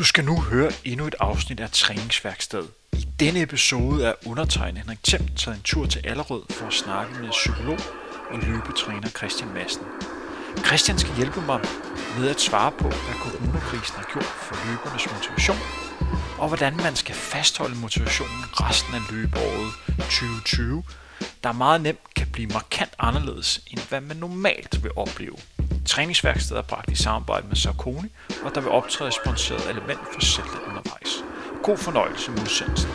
Du skal nu høre endnu et afsnit af Træningsværkstedet. I denne episode er undertegnet Henrik Thiem taget en tur til Allerød for at snakke med psykolog og løbetræner Christian Madsen. Christian skal hjælpe mig med at svare på, hvad coronakrisen har gjort for løbernes motivation, og hvordan man skal fastholde motivationen resten af løbeåret 2020, der meget nemt kan blive markant anderledes, end hvad man normalt vil opleve. Træningsværkstedet er bragt i samarbejde med Sarkoni, og der vil optræde sponsoreret element for selv undervejs. God fornøjelse med udsendelsen.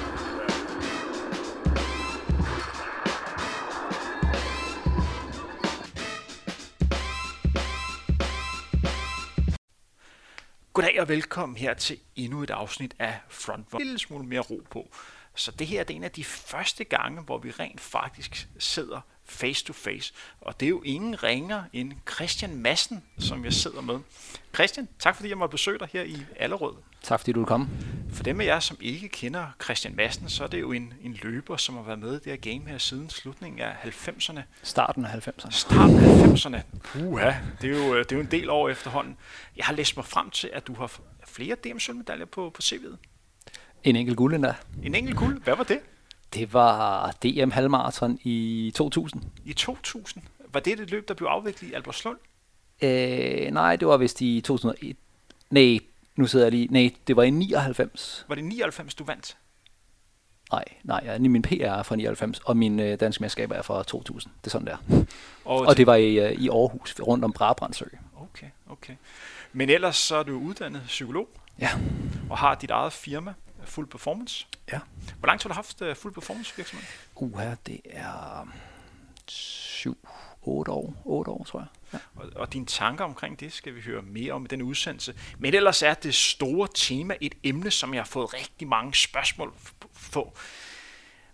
Goddag og velkommen her til endnu et afsnit af Front. En lille smule mere ro på. Så det her det er en af de første gange, hvor vi rent faktisk sidder face to face. Og det er jo ingen ringer end Christian Massen, som jeg sidder med. Christian, tak fordi jeg måtte besøge dig her i Allerød. Tak fordi du er kommet. For dem af jer, som ikke kender Christian Massen, så er det jo en, en løber, som har været med i det her game her siden slutningen af 90'erne. Starten af 90'erne. Starten af 90'erne. Puha, det er, jo, det er jo en del år efterhånden. Jeg har læst mig frem til, at du har flere DM-sølvmedaljer på, på CV'et. En enkelt guld endda. En enkelt guld? Hvad var det? Det var DM halvmarathon i 2000. I 2000? Var det det løb, der blev afviklet i Albertslund? Øh, nej, det var vist i 2001. Nej, nu sidder jeg lige. Nej, det var i 99. Var det 99, du vandt? Nej, nej, ja, min PR er fra 99, og min øh, danske mesterskab er fra 2000. Det er sådan der. Og, og det var i, øh, i Aarhus, rundt om Brabrandsø. Okay, okay. Men ellers så er du uddannet psykolog. Ja. Og har dit eget firma, Full Performance. Ja. Hvor lang tid har du haft uh, Full Performance virksomhed? Uha, det er 7, 8 år, 8 år, tror jeg. Ja. Og, og dine tanker omkring det skal vi høre mere om i den udsendelse. Men ellers er det store tema et emne, som jeg har fået rigtig mange spørgsmål på.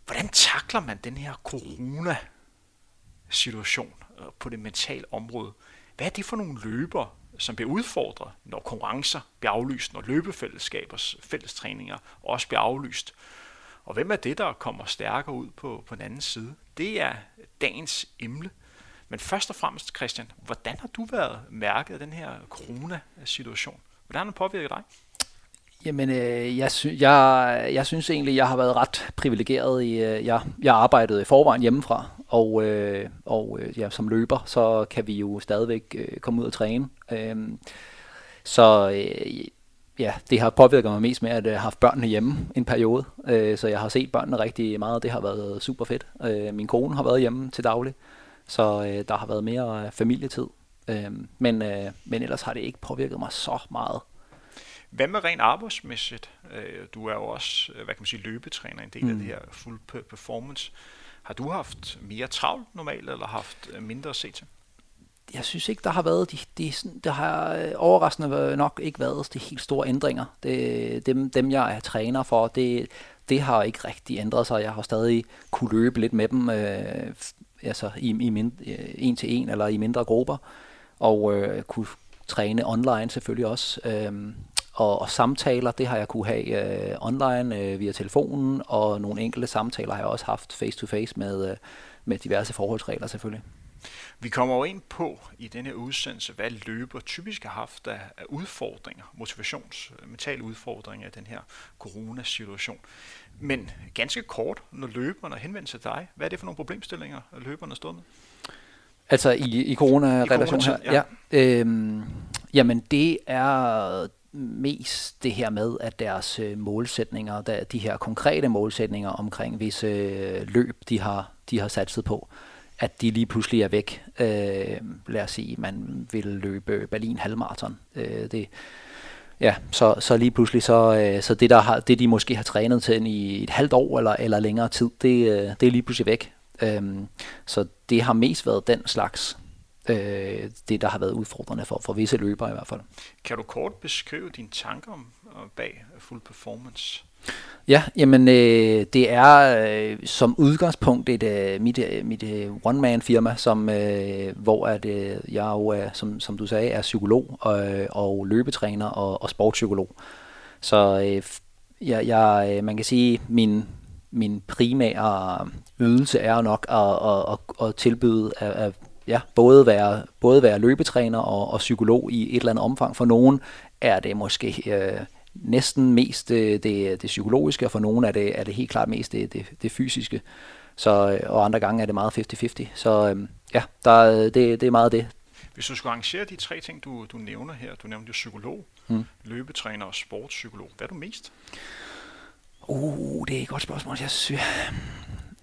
Hvordan takler man den her corona-situation øh, på det mentale område? Hvad er det for nogle løber, som bliver udfordret, når konkurrencer bliver aflyst, når løbefællesskabers fællestræninger også bliver aflyst. Og hvem er det, der kommer stærkere ud på, på den anden side? Det er dagens emne. Men først og fremmest, Christian, hvordan har du været mærket af den her corona-situation? Hvordan har den påvirket dig? Jamen, øh, jeg, sy- jeg, jeg synes egentlig, jeg har været ret privilegeret. I, øh, jeg, jeg arbejdede i forvejen hjemmefra, og, øh, og øh, ja, som løber, så kan vi jo stadigvæk øh, komme ud og træne. Øh, så øh, ja, det har påvirket mig mest med, at jeg har haft børnene hjemme en periode. Øh, så jeg har set børnene rigtig meget, det har været super fedt. Øh, min kone har været hjemme til daglig, så øh, der har været mere familietid. Øh, men, øh, men ellers har det ikke påvirket mig så meget. Hvad med rent arbejdsmæssigt? Øh, du er jo også, hvad kan man sige, løbetræner, en del mm. af det her full performance. Har du haft mere travlt normalt, eller haft øh, mindre at se til? Jeg synes ikke, der har været de, de, der har øh, overraskende nok ikke været de helt store ændringer. Det, dem, dem, jeg er træner for, det, det har ikke rigtig ændret sig. Jeg har stadig kunne løbe lidt med dem, øh, altså i, i mind, øh, en til en eller i mindre grupper, og øh, kunne træne online selvfølgelig også. Øh, og, og samtaler, det har jeg kunne have øh, online øh, via telefonen, og nogle enkelte samtaler har jeg også haft face-to-face med, øh, med diverse forholdsregler selvfølgelig. Vi kommer jo ind på i denne udsendelse, hvad løber typisk har haft af, af udfordringer, motivations, mentale udfordringer i den her coronasituation. Men ganske kort, når løberne henvender sig til dig, hvad er det for nogle problemstillinger, løberne står med? Altså i, i corona-relation her? Ja. ja øhm, jamen det er mest det her med, at deres øh, målsætninger, der, de her konkrete målsætninger omkring visse øh, løb, de har, de har satset på, at de lige pludselig er væk. Øh, lad os sige, man vil løbe Berlin halvmarathon. Øh, det, ja, så, så lige pludselig, så, øh, så det, der har, det de måske har trænet til i et halvt år eller, eller længere tid, det, øh, det er lige pludselig væk. Øh, så det har mest været den slags øh, det, der har været udfordrende for, for visse løbere i hvert fald. Kan du kort beskrive dine tanker om bag Full Performance? Ja, jamen øh, det er øh, som udgangspunkt et, øh, mit, øh, mit øh, one-man-firma, som, øh, hvor at, øh, jeg jo er, som, som du sagde, er psykolog og, øh, og løbetræner og, og sportspsykolog. Så øh, jeg, jeg, øh, man kan sige, min, min primære ydelse er nok at, at, at, at tilbyde at, at ja, både være, både være løbetræner og, og psykolog i et eller andet omfang. For nogen er det måske øh, næsten mest det, det, det psykologiske, og for nogle er det, er det helt klart mest det, det, det fysiske. Så, og andre gange er det meget 50-50. Så øhm, ja, der, det, det er meget det. Hvis du skulle arrangere de tre ting, du, du nævner her, du nævnte jo psykolog, mm. løbetræner og sportspsykolog. Hvad er du mest? Uh, det er et godt spørgsmål. Jeg synes,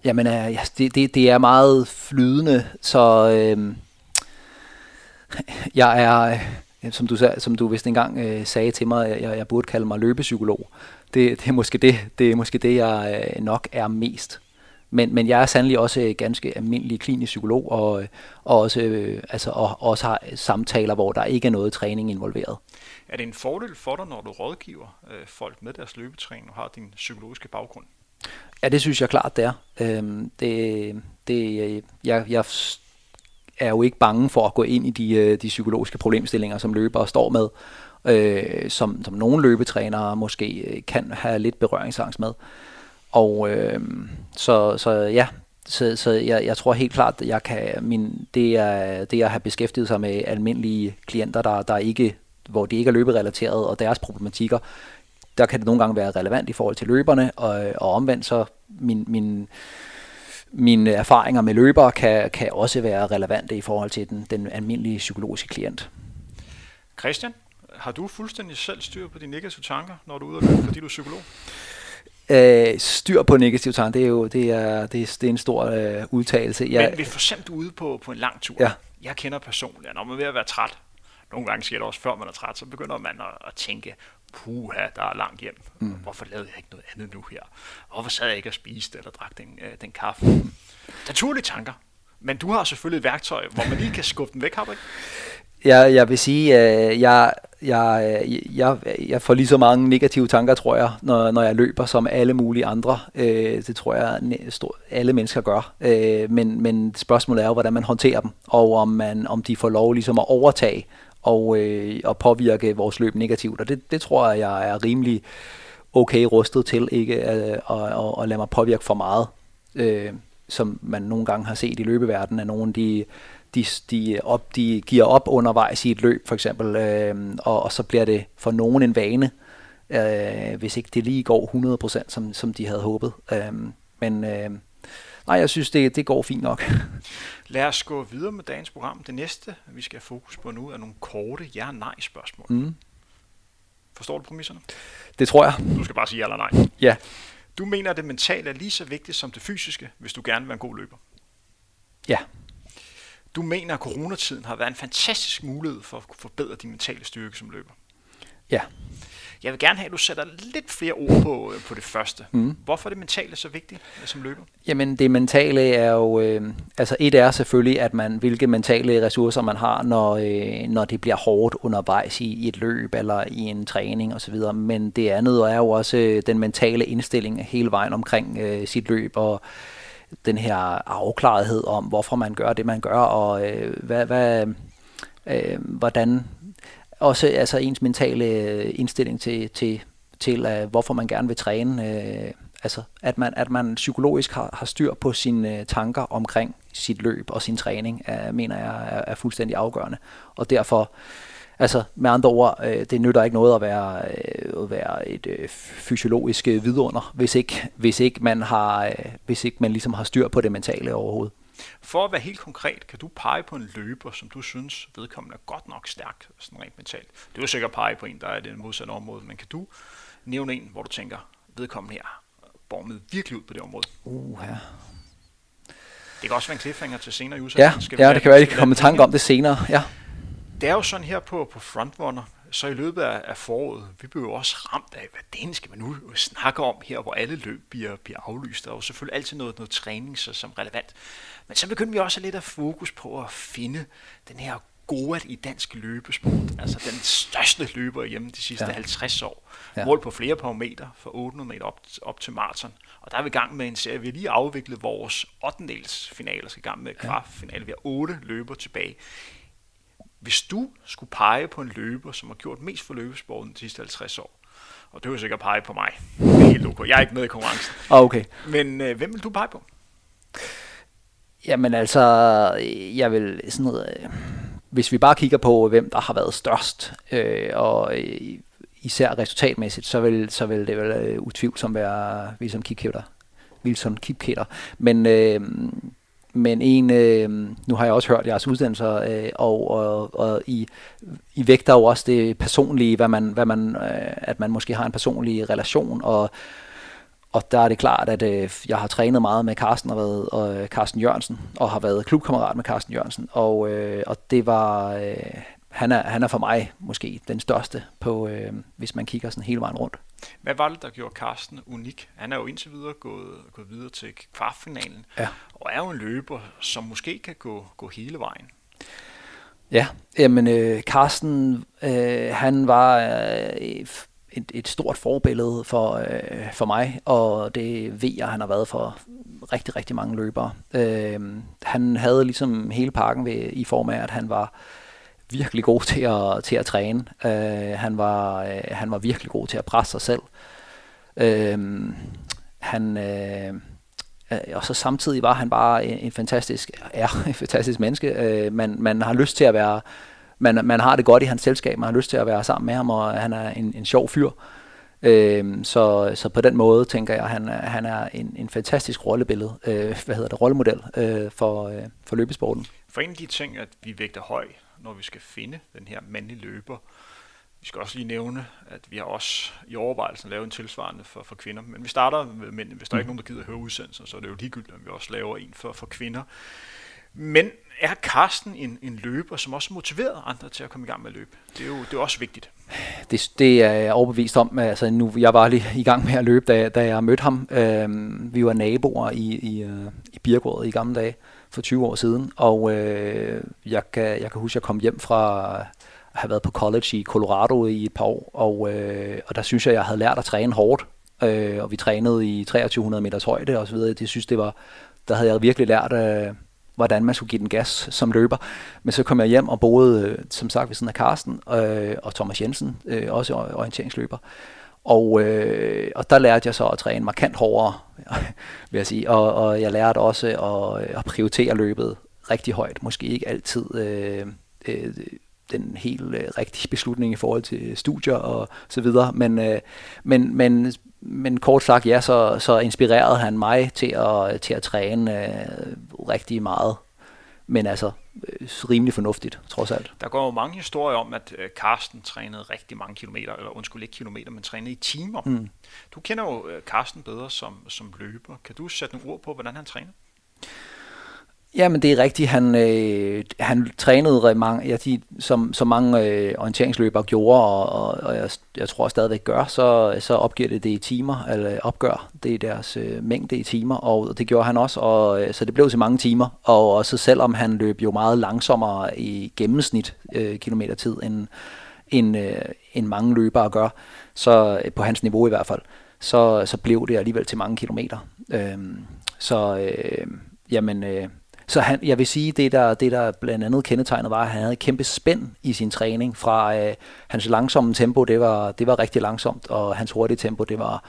jamen, øh, ja, det, det, det er meget flydende, så øh, jeg er, øh, som du, som du vist engang øh, sagde til mig, jeg, jeg burde kalde mig løbepsykolog. Det, det, er måske det, det er måske det, jeg øh, nok er mest. Men, men jeg er sandelig også ganske almindelig klinisk psykolog, og, og, også, øh, altså, og også har samtaler, hvor der ikke er noget træning involveret. Er det en fordel for dig, når du rådgiver øh, folk med deres løbetræning og har din psykologiske baggrund? Ja, det synes jeg klart, det er. Øhm, det, det, jeg, jeg er jo ikke bange for at gå ind i de, øh, de psykologiske problemstillinger, som løbere står med, øh, som, som nogle løbetrænere måske øh, kan have lidt berøringsangst med. Og øh, så, så ja, så, så jeg, jeg tror helt klart, at jeg kan, min, det, er, det at have beskæftiget sig med almindelige klienter, der, der ikke, hvor det ikke er løberelateret, og deres problematikker, der kan det nogle gange være relevant i forhold til løberne, og, og omvendt så min, min, mine erfaringer med løbere kan, kan også være relevante i forhold til den, den almindelige psykologiske klient. Christian, har du fuldstændig selv styr på de negative tanker, når du er ude og løbe, fordi du er psykolog? Øh, styr på negative tanker, det er jo det er, det er, det er en stor øh, udtalelse. Jeg, Men hvis for eksempel ude på, på en lang tur, ja. jeg kender personligt, når man er ved at være træt, nogle gange sker det også, før man er træt, så begynder man at, at tænke, puha, der er langt hjem. Mm. Hvorfor lavede jeg ikke noget andet nu her? Hvorfor sad jeg ikke og spiste eller drak den, øh, den kaffe? Naturlige tanker. Men du har selvfølgelig et værktøj, hvor man lige kan skubbe dem væk, har du ikke? Jeg, jeg vil sige, øh, jeg, jeg, jeg, jeg får lige så mange negative tanker, tror jeg, når, når jeg løber, som alle mulige andre. Øh, det tror jeg, alle mennesker gør. Øh, men, men spørgsmålet er jo, hvordan man håndterer dem, og om, man, om de får lov ligesom at overtage og, øh, og påvirke vores løb negativt. Og det, det tror jeg, jeg er rimelig okay rustet til ikke at, at, at, at lade mig påvirke for meget, øh, som man nogle gange har set i løbeverdenen, at nogen de, de, de, op, de giver op undervejs i et løb for eksempel, øh, og, og så bliver det for nogen en vane, øh, hvis ikke det lige går 100% som, som de havde håbet. Øh, men øh, nej, jeg synes, det, det går fint nok. Lad os gå videre med dagens program. Det næste, vi skal have fokus på nu, er nogle korte ja-nej-spørgsmål. Mm. Forstår du præmisserne? Det tror jeg. Du skal bare sige ja eller nej. Ja. Du mener, at det mentale er lige så vigtigt som det fysiske, hvis du gerne vil være en god løber? Ja. Du mener, at coronatiden har været en fantastisk mulighed for at forbedre din mentale styrke som løber? Ja. Jeg vil gerne have, at du sætter lidt flere ord på, øh, på det første. Mm. Hvorfor er det mentale så vigtigt øh, som løber? Jamen det mentale er jo, øh, altså et er selvfølgelig, at man, hvilke mentale ressourcer man har, når, øh, når det bliver hårdt undervejs i, i et løb eller i en træning osv. Men det andet er jo også øh, den mentale indstilling hele vejen omkring øh, sit løb og den her afklarethed om, hvorfor man gør det, man gør, og øh, hvad, hvad, øh, hvordan også altså ens mentale øh, indstilling til, til, til uh, hvorfor man gerne vil træne. Uh, altså at man, at man psykologisk har, har styr på sine tanker omkring sit løb og sin træning, uh, mener jeg er, er fuldstændig afgørende. Og derfor, altså med andre ord, uh, det nytter ikke noget at være, uh, at være et uh, fysiologisk vidunder, hvis ikke, hvis ikke man har, uh, hvis ikke man ligesom har styr på det mentale overhovedet. For at være helt konkret, kan du pege på en løber, som du synes vedkommende er godt nok stærk, sådan rent mentalt. Det er jo sikkert pege på en, der er i den modsatte område, men kan du nævne en, hvor du tænker, vedkommende her bormet virkelig ud på det område? Uh, ja. Det kan også være en cliffhanger til senere i udsendelsen. Ja, ja det kan være, at I kommer tanke om det senere. Ja. Det er jo sådan her på, på Frontrunner, så i løbet af, af foråret, vi blev jo også ramt af, hvad det skal man nu snakke om her, hvor alle løb bliver, bliver aflyst. Der er jo selvfølgelig altid noget, noget træning så, som relevant. Men så begyndte vi også lidt at fokus på at finde den her gode i dansk løbesport. Altså den største løber hjemme de sidste ja. 50 år. Ja. Mål på flere parametre fra 800 meter op, op til maraton. Og der er vi i gang med en serie. Vi har lige afviklet vores 8. finale, skal i gang med kvartfinale. Vi har otte løber tilbage. Hvis du skulle pege på en løber, som har gjort mest for løbesporten de sidste 50 år, og det vil sikkert pege på mig. Det er helt okay. Jeg er ikke med i konkurrencen. Ah, okay. Men øh, hvem vil du pege på? Jamen altså, jeg vil sådan noget, øh, hvis vi bare kigger på, hvem der har været størst, øh, og i, især resultatmæssigt, så vil, så vil det vel øh, utvivlsomt være Wilson Kipketer. Wilson Kipketer. Men, øh, men en, øh, nu har jeg også hørt jeres uddannelser, øh, og, og, og I, I vægter jo også det personlige, hvad man, hvad man, øh, at man måske har en personlig relation, og og der er det klart, at øh, jeg har trænet meget med Carsten og været og øh, Carsten Jørgensen og har været klubkammerat med Carsten Jørgensen og øh, og det var øh, han er han er for mig måske den største på øh, hvis man kigger sådan hele vejen rundt. Hvad var det der gjorde Carsten unik? Han er jo indtil videre gået gået videre til kvartfinalen ja. og er jo en løber som måske kan gå gå hele vejen. Ja, jamen øh, Carsten øh, han var øh, et, et stort forbillede for, øh, for mig, og det ved jeg, han har været for rigtig, rigtig mange løbere. Øh, han havde ligesom hele pakken ved, i form af, at han var virkelig god til at, til at træne. Øh, han, var, øh, han var virkelig god til at presse sig selv. Øh, han, øh, øh og så samtidig var han bare en, en fantastisk, ja, en fantastisk menneske. Øh, man, man har lyst til at være man, man har det godt i hans selskab, man har lyst til at være sammen med ham, og han er en, en sjov fyr. Øhm, så, så på den måde tænker jeg, at han, han er en, en fantastisk rollebillede, øh, hvad hedder det, rollemodel øh, for, øh, for løbesporten. For en af de ting, at vi vægter høj, når vi skal finde den her mandlige løber, vi skal også lige nævne, at vi har også i overvejelsen lavet en tilsvarende for, for kvinder. Men vi starter med mænd. Hvis der er ikke mm. nogen, der gider at høre udsendelsen, så er det jo ligegyldigt, at vi også laver en for, for kvinder. Men er Karsten en, en løber, som også motiverer andre til at komme i gang med at løbe? Det er jo det er også vigtigt. Det, det er jeg overbevist om. Altså, nu, jeg var lige i gang med at løbe, da, da jeg mødte ham. Øhm, vi var naboer i, i, øh, i Birgård i gamle dage, for 20 år siden. Og øh, jeg, kan, jeg kan huske, at jeg kom hjem fra at have været på college i Colorado i et par år. Og, øh, og der synes jeg, jeg havde lært at træne hårdt. Øh, og vi trænede i 2300 meters højde og så videre. Det synes det var, der havde jeg virkelig lært... Øh, hvordan man skulle give den gas som løber. Men så kom jeg hjem og boede, øh, som sagt, ved siden af Carsten øh, og Thomas Jensen, øh, også orienteringsløber. Og, øh, og der lærte jeg så at træne markant hårdere, vil jeg sige. Og, og jeg lærte også at, øh, at prioritere løbet rigtig højt. Måske ikke altid øh, øh, den helt øh, rigtige beslutning i forhold til studier og så videre. Men, øh, men, men men kort sagt, ja, så, så inspirerede han mig til at, til at træne øh, rigtig meget. Men altså, øh, rimelig fornuftigt, trods alt. Der går jo mange historier om, at øh, Carsten trænede rigtig mange kilometer, eller undskyld ikke kilometer, men trænede i timer. Mm. Du kender jo øh, Carsten bedre som, som løber. Kan du sætte nogle ord på, hvordan han træner? Ja, men det er rigtigt. Han, øh, han trænede mange, ja, de, som, som mange øh, orienteringsløbere gjorde, og, og, og jeg, jeg tror stadigvæk gør, så, så opgiver det det i timer, eller opgør det i deres øh, mængde i timer, og det gjorde han også, og øh, så det blev til mange timer, og også selvom han løb jo meget langsommere i gennemsnit øh, kilometertid, end, end, øh, end mange løbere gør, så øh, på hans niveau i hvert fald, så, så blev det alligevel til mange kilometer. Øh, så øh, jamen... Øh, så han, jeg vil sige, det der, det der blandt andet kendetegnet var, at han havde et kæmpe spænd i sin træning. Fra øh, hans langsomme tempo, det var, det var rigtig langsomt, og hans hurtige tempo, det var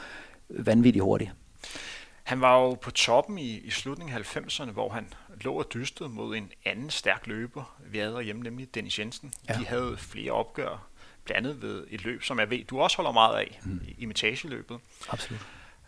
vanvittigt hurtigt. Han var jo på toppen i, i slutningen af 90'erne, hvor han lå og dystede mod en anden stærk løber, vi havde derhjemme, nemlig Dennis Jensen. Ja. De havde flere opgør, blandt andet ved et løb, som jeg ved, du også holder meget af, mm. imitageløbet. Absolut.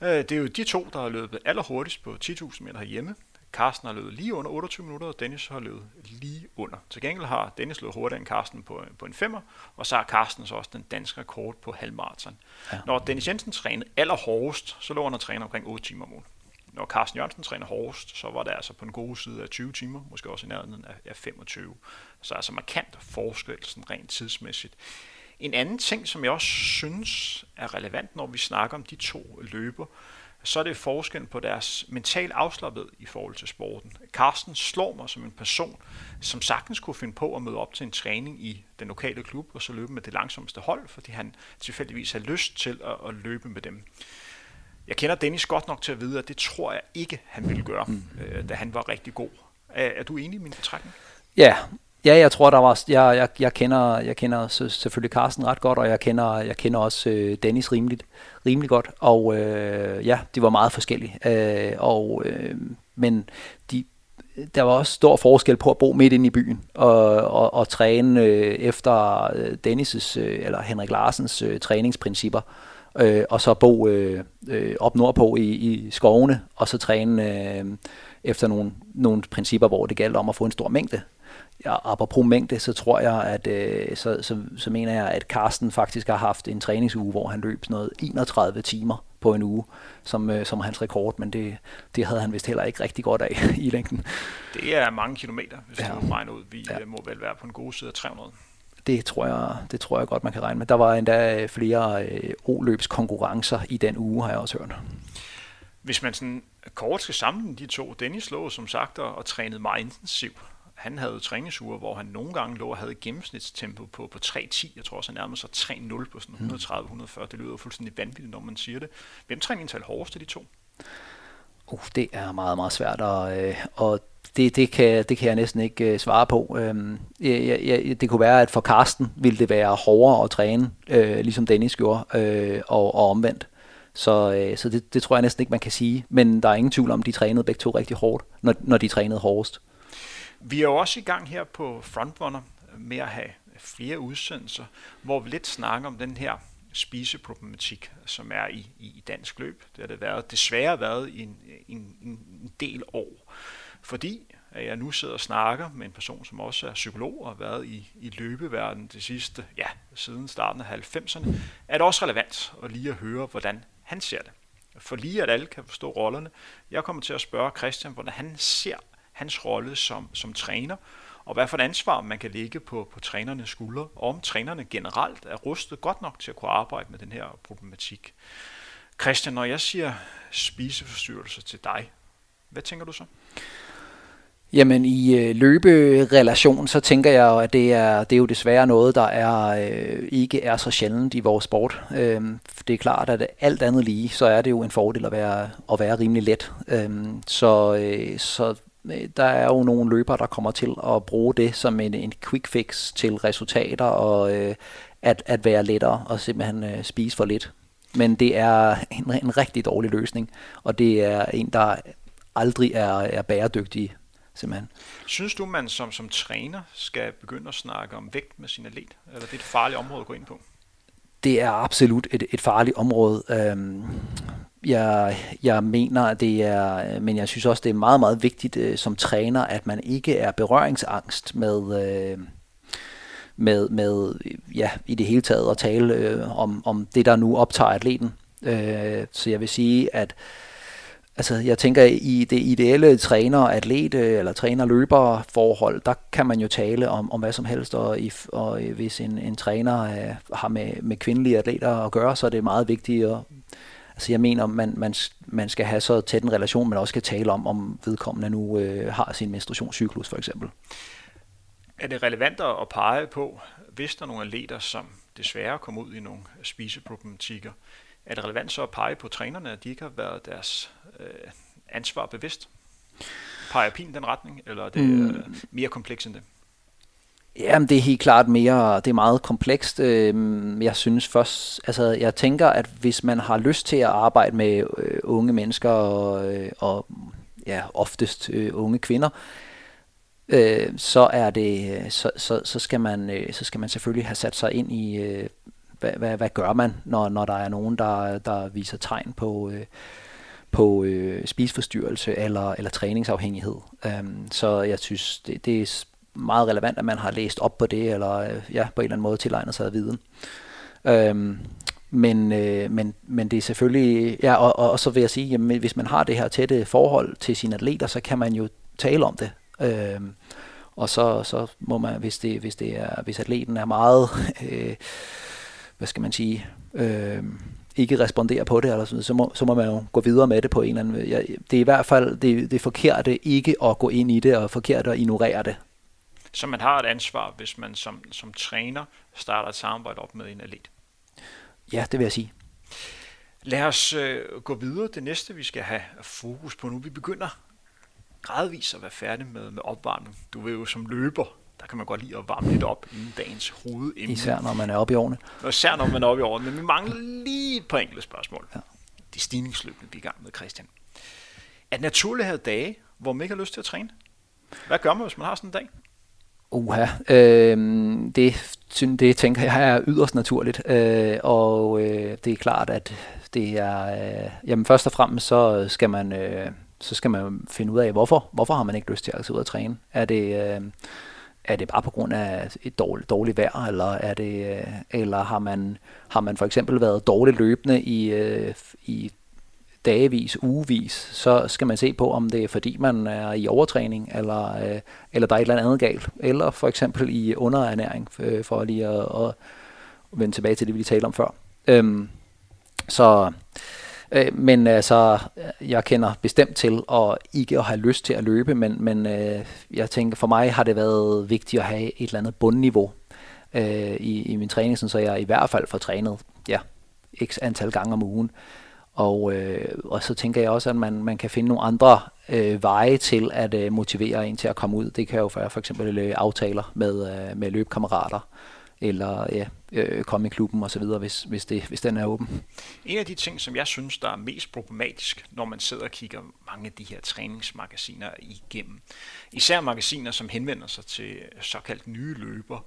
Øh, det er jo de to, der har løbet allerhurtigst på 10.000 meter herhjemme. Carsten har løbet lige under 28 minutter, og Dennis har løbet lige under. Til gengæld har Dennis løbet hurtigere end Carsten på, på en femmer, og så har Carsten så også den danske rekord på halvmarathon. Ja. Når Dennis Jensen trænede allerhårdest, så lå han og træne omkring 8 timer om ugen. Når Carsten Jørgensen træner hårdest, så var det altså på en god side af 20 timer, måske også i nærheden af 25. Så altså markant forskel sådan rent tidsmæssigt. En anden ting, som jeg også synes er relevant, når vi snakker om de to løber, så er det forskellen på deres mental afslappet i forhold til sporten. Carsten slår mig som en person, som sagtens kunne finde på at møde op til en træning i den lokale klub, og så løbe med det langsomste hold, fordi han tilfældigvis har lyst til at, at løbe med dem. Jeg kender Dennis godt nok til at vide, at det tror jeg ikke, han ville gøre, mm. øh, da han var rigtig god. Er, er du enig i min betragtning? Ja, Ja, jeg tror, der var, jeg, jeg, jeg kender, jeg kender selvfølgelig Carsten ret godt, og jeg kender, jeg kender også øh, Dennis rimeligt, rimelig godt, og øh, ja, de var meget forskellige, øh, og, øh, men de, der var også stor forskel på at bo midt inde i byen og, og, og træne øh, efter øh, Dennis' øh, eller Henrik Larsens øh, træningsprincipper, øh, og så bo øh, øh, op nordpå i, i skovene, og så træne øh, efter nogle, nogle principper, hvor det galt om at få en stor mængde. Ja, apropos mængde, så tror jeg, at øh, så, så, så mener jeg, at Carsten faktisk har haft en træningsuge, hvor han løb sådan noget 31 timer på en uge, som, øh, som hans rekord, men det, det havde han vist heller ikke rigtig godt af i længden. Det er mange kilometer, hvis ja. du regner ud. Vi ja. Øh, må vel være på en god side af 300. Det tror, jeg, det tror jeg godt, man kan regne med. Der var endda flere øh, O-løbskonkurrencer i den uge, har jeg også hørt. Hvis man sådan kort skal sammenligne de to, Dennis lå som sagt og, og trænede meget intensivt. Han havde træningsuger, hvor han nogle gange lå og havde gennemsnitstempo på, på 3.10. Jeg tror også, han nærmede sig 3.0 på sådan 130-140. Mm. Det lyder fuldstændig vanvittigt, når man siger det. Hvem træner indtal hårdest af de to? Uh, det er meget, meget svært, og, øh, og det, det, kan, det kan jeg næsten ikke øh, svare på. Øhm, jeg, jeg, det kunne være, at for Karsten ville det være hårdere at træne, øh, ligesom Dennis gjorde, øh, og, og omvendt. Så, øh, så det, det tror jeg næsten ikke, man kan sige. Men der er ingen tvivl om, at de trænede begge to rigtig hårdt, når, når de trænede hårdest. Vi er jo også i gang her på Frontrunner med at have flere udsendelser, hvor vi lidt snakker om den her spiseproblematik, som er i, i dansk løb. Det har det været, desværre været i en, en, en del år. Fordi at jeg nu sidder og snakker med en person, som også er psykolog og har været i, i løbeverdenen det sidste, ja, siden starten af 90'erne, er det også relevant at lige at høre, hvordan han ser det. For lige at alle kan forstå rollerne. Jeg kommer til at spørge Christian, hvordan han ser hans rolle som, som træner, og hvad for et ansvar man kan lægge på, på trænernes skuldre, og om trænerne generelt er rustet godt nok til at kunne arbejde med den her problematik. Christian, når jeg siger spiseforstyrrelse til dig, hvad tænker du så? Jamen i øh, løberelation, så tænker jeg at det er, det er jo desværre noget, der er øh, ikke er så sjældent i vores sport. Øh, det er klart, at alt andet lige, så er det jo en fordel at være, at være rimelig let. Øh, så, øh, så der er jo nogle løbere, der kommer til at bruge det som en, en quick fix til resultater og øh, at, at være lettere og simpelthen øh, spise for lidt. Men det er en, en rigtig dårlig løsning, og det er en, der aldrig er, er bæredygtig simpelthen. Synes du, man som, som træner skal begynde at snakke om vægt med sin atlet? Eller det er et farligt område at gå ind på? Det er absolut et, et farligt område. Øhm, jeg, jeg mener, at det er, men jeg synes også, det er meget, meget vigtigt øh, som træner, at man ikke er berøringsangst med, øh, med, med ja, i det hele taget at tale øh, om, om det, der nu optager atleten. Øh, så jeg vil sige, at Altså, jeg tænker, i det ideelle træner-atlet eller træner-løber forhold, der kan man jo tale om, om hvad som helst, og, i, og hvis en, en træner øh, har med, med kvindelige atleter at gøre, så er det meget vigtigt at Altså jeg mener, man, man, man skal have så tæt en relation, man også skal tale om, om vedkommende nu øh, har sin menstruationscyklus for eksempel. Er det relevant at pege på, hvis der er nogle atleter, som desværre kommer ud i nogle spiseproblematikker, er det relevant så at pege på trænerne, at de ikke har været deres øh, ansvar bevidst? Peger pin den retning, eller er det mm. øh, mere komplekst end det? Jamen, det er helt klart mere, det er meget komplekst. Øh, jeg synes først, altså jeg tænker, at hvis man har lyst til at arbejde med øh, unge mennesker og, øh, og ja, oftest unge kvinder, så er det, så, så, så, skal man, så skal man selvfølgelig have sat sig ind i, hvad, hvad, hvad gør man, når, når der er nogen, der, der viser tegn på, på spiseforstyrrelse eller, eller træningsafhængighed. Øhm, så jeg synes, det, det er meget relevant, at man har læst op på det, eller øh, ja, på en eller anden måde tilegnet sig af viden. Øhm, men, øh, men, men det er selvfølgelig, ja, og, og, og så vil jeg sige, jamen, hvis man har det her tætte forhold til sine atleter, så kan man jo tale om det. Øhm, og så, så må man, hvis, det, hvis, det er, hvis atleten er meget, øh, hvad skal man sige, øh, ikke responderer på det, eller sådan, så, må, så må man jo gå videre med det på en eller anden ja, Det er i hvert fald det, det forkerte ikke at gå ind i det, og forkert at ignorere det. Så man har et ansvar, hvis man som, som træner starter et samarbejde op med en atlet. Ja, det vil jeg sige. Lad os øh, gå videre. Det næste, vi skal have fokus på nu. Vi begynder gradvist at være færdige med, med opvarmning. Du vil jo som løber, der kan man godt lide at varme lidt op inden dagens hovedemne. Især når man er oppe i årene. Især når man er oppe i årene. Men vi mangler lige et par enkelte spørgsmål. Ja. De stigningsløbende, vi er i gang med, Christian. Er det naturligt at have dage, hvor man ikke har lyst til at træne? Hvad gør man, hvis man har sådan en dag? Uha, øh, det, det tænker jeg er yderst naturligt, øh, og øh, det er klart, at det er, øh, jamen først og fremmest så skal man, øh, så skal man finde ud af, hvorfor, hvorfor har man ikke lyst til at tage ud og træne? Er det, øh, er det bare på grund af et dårligt, dårligt vejr, eller er det, øh, eller har man, har man for eksempel været dårligt løbende i, øh, i dagevis, ugevis, så skal man se på, om det er fordi, man er i overtræning, eller, øh, eller der er et eller andet galt, eller for eksempel i underernæring, øh, for lige at, at vende tilbage til det, vi lige talte om før. Øhm, så, øh, men altså, jeg kender bestemt til at ikke at have lyst til at løbe, men, men øh, jeg tænker, for mig har det været vigtigt at have et eller andet bundniveau øh, i, i min træning, så jeg i hvert fald får trænet ja, x antal gange om ugen. Og, øh, og så tænker jeg også, at man, man kan finde nogle andre øh, veje til at øh, motivere en til at komme ud. Det kan jo være for eksempel øh, aftaler med, øh, med løbekammerater, eller ja, øh, komme i klubben osv., hvis, hvis, det, hvis den er åben. En af de ting, som jeg synes, der er mest problematisk, når man sidder og kigger mange af de her træningsmagasiner igennem, især magasiner, som henvender sig til såkaldt nye løber,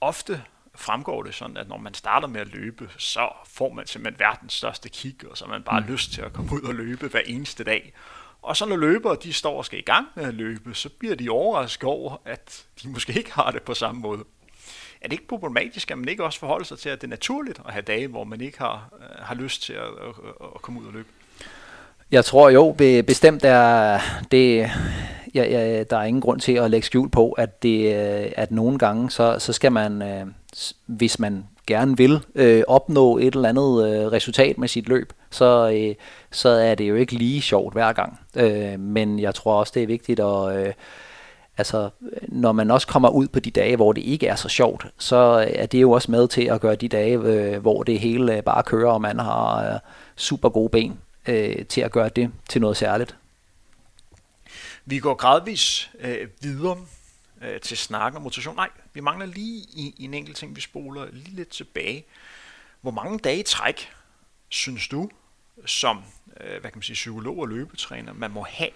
ofte fremgår det sådan, at når man starter med at løbe, så får man simpelthen verdens største kick, og så har man bare mm. lyst til at komme ud og løbe hver eneste dag. Og så når løbere de står og skal i gang med at løbe, så bliver de overrasket over, at de måske ikke har det på samme måde. Er det ikke problematisk, at man ikke også forholder sig til, at det er naturligt at have dage, hvor man ikke har, øh, har lyst til at, at, at komme ud og løbe? Jeg tror jo, bestemt er det, ja, ja, der er ingen grund til at lægge skjul på, at, det, øh, at nogle gange, så, så skal man, øh, hvis man gerne vil øh, opnå et eller andet øh, resultat med sit løb, så, øh, så er det jo ikke lige sjovt hver gang. Øh, men jeg tror også, det er vigtigt at... Øh, altså, når man også kommer ud på de dage, hvor det ikke er så sjovt, så er det jo også med til at gøre de dage, øh, hvor det hele øh, bare kører, og man har øh, super gode ben, øh, til at gøre det til noget særligt. Vi går gradvis øh, videre øh, til snakken om motivation. Nej, vi mangler lige i, i en enkelt ting, vi spoler lige lidt tilbage. Hvor mange dage i træk synes du, som øh, hvad kan man sige, psykolog og løbetræner, man må have,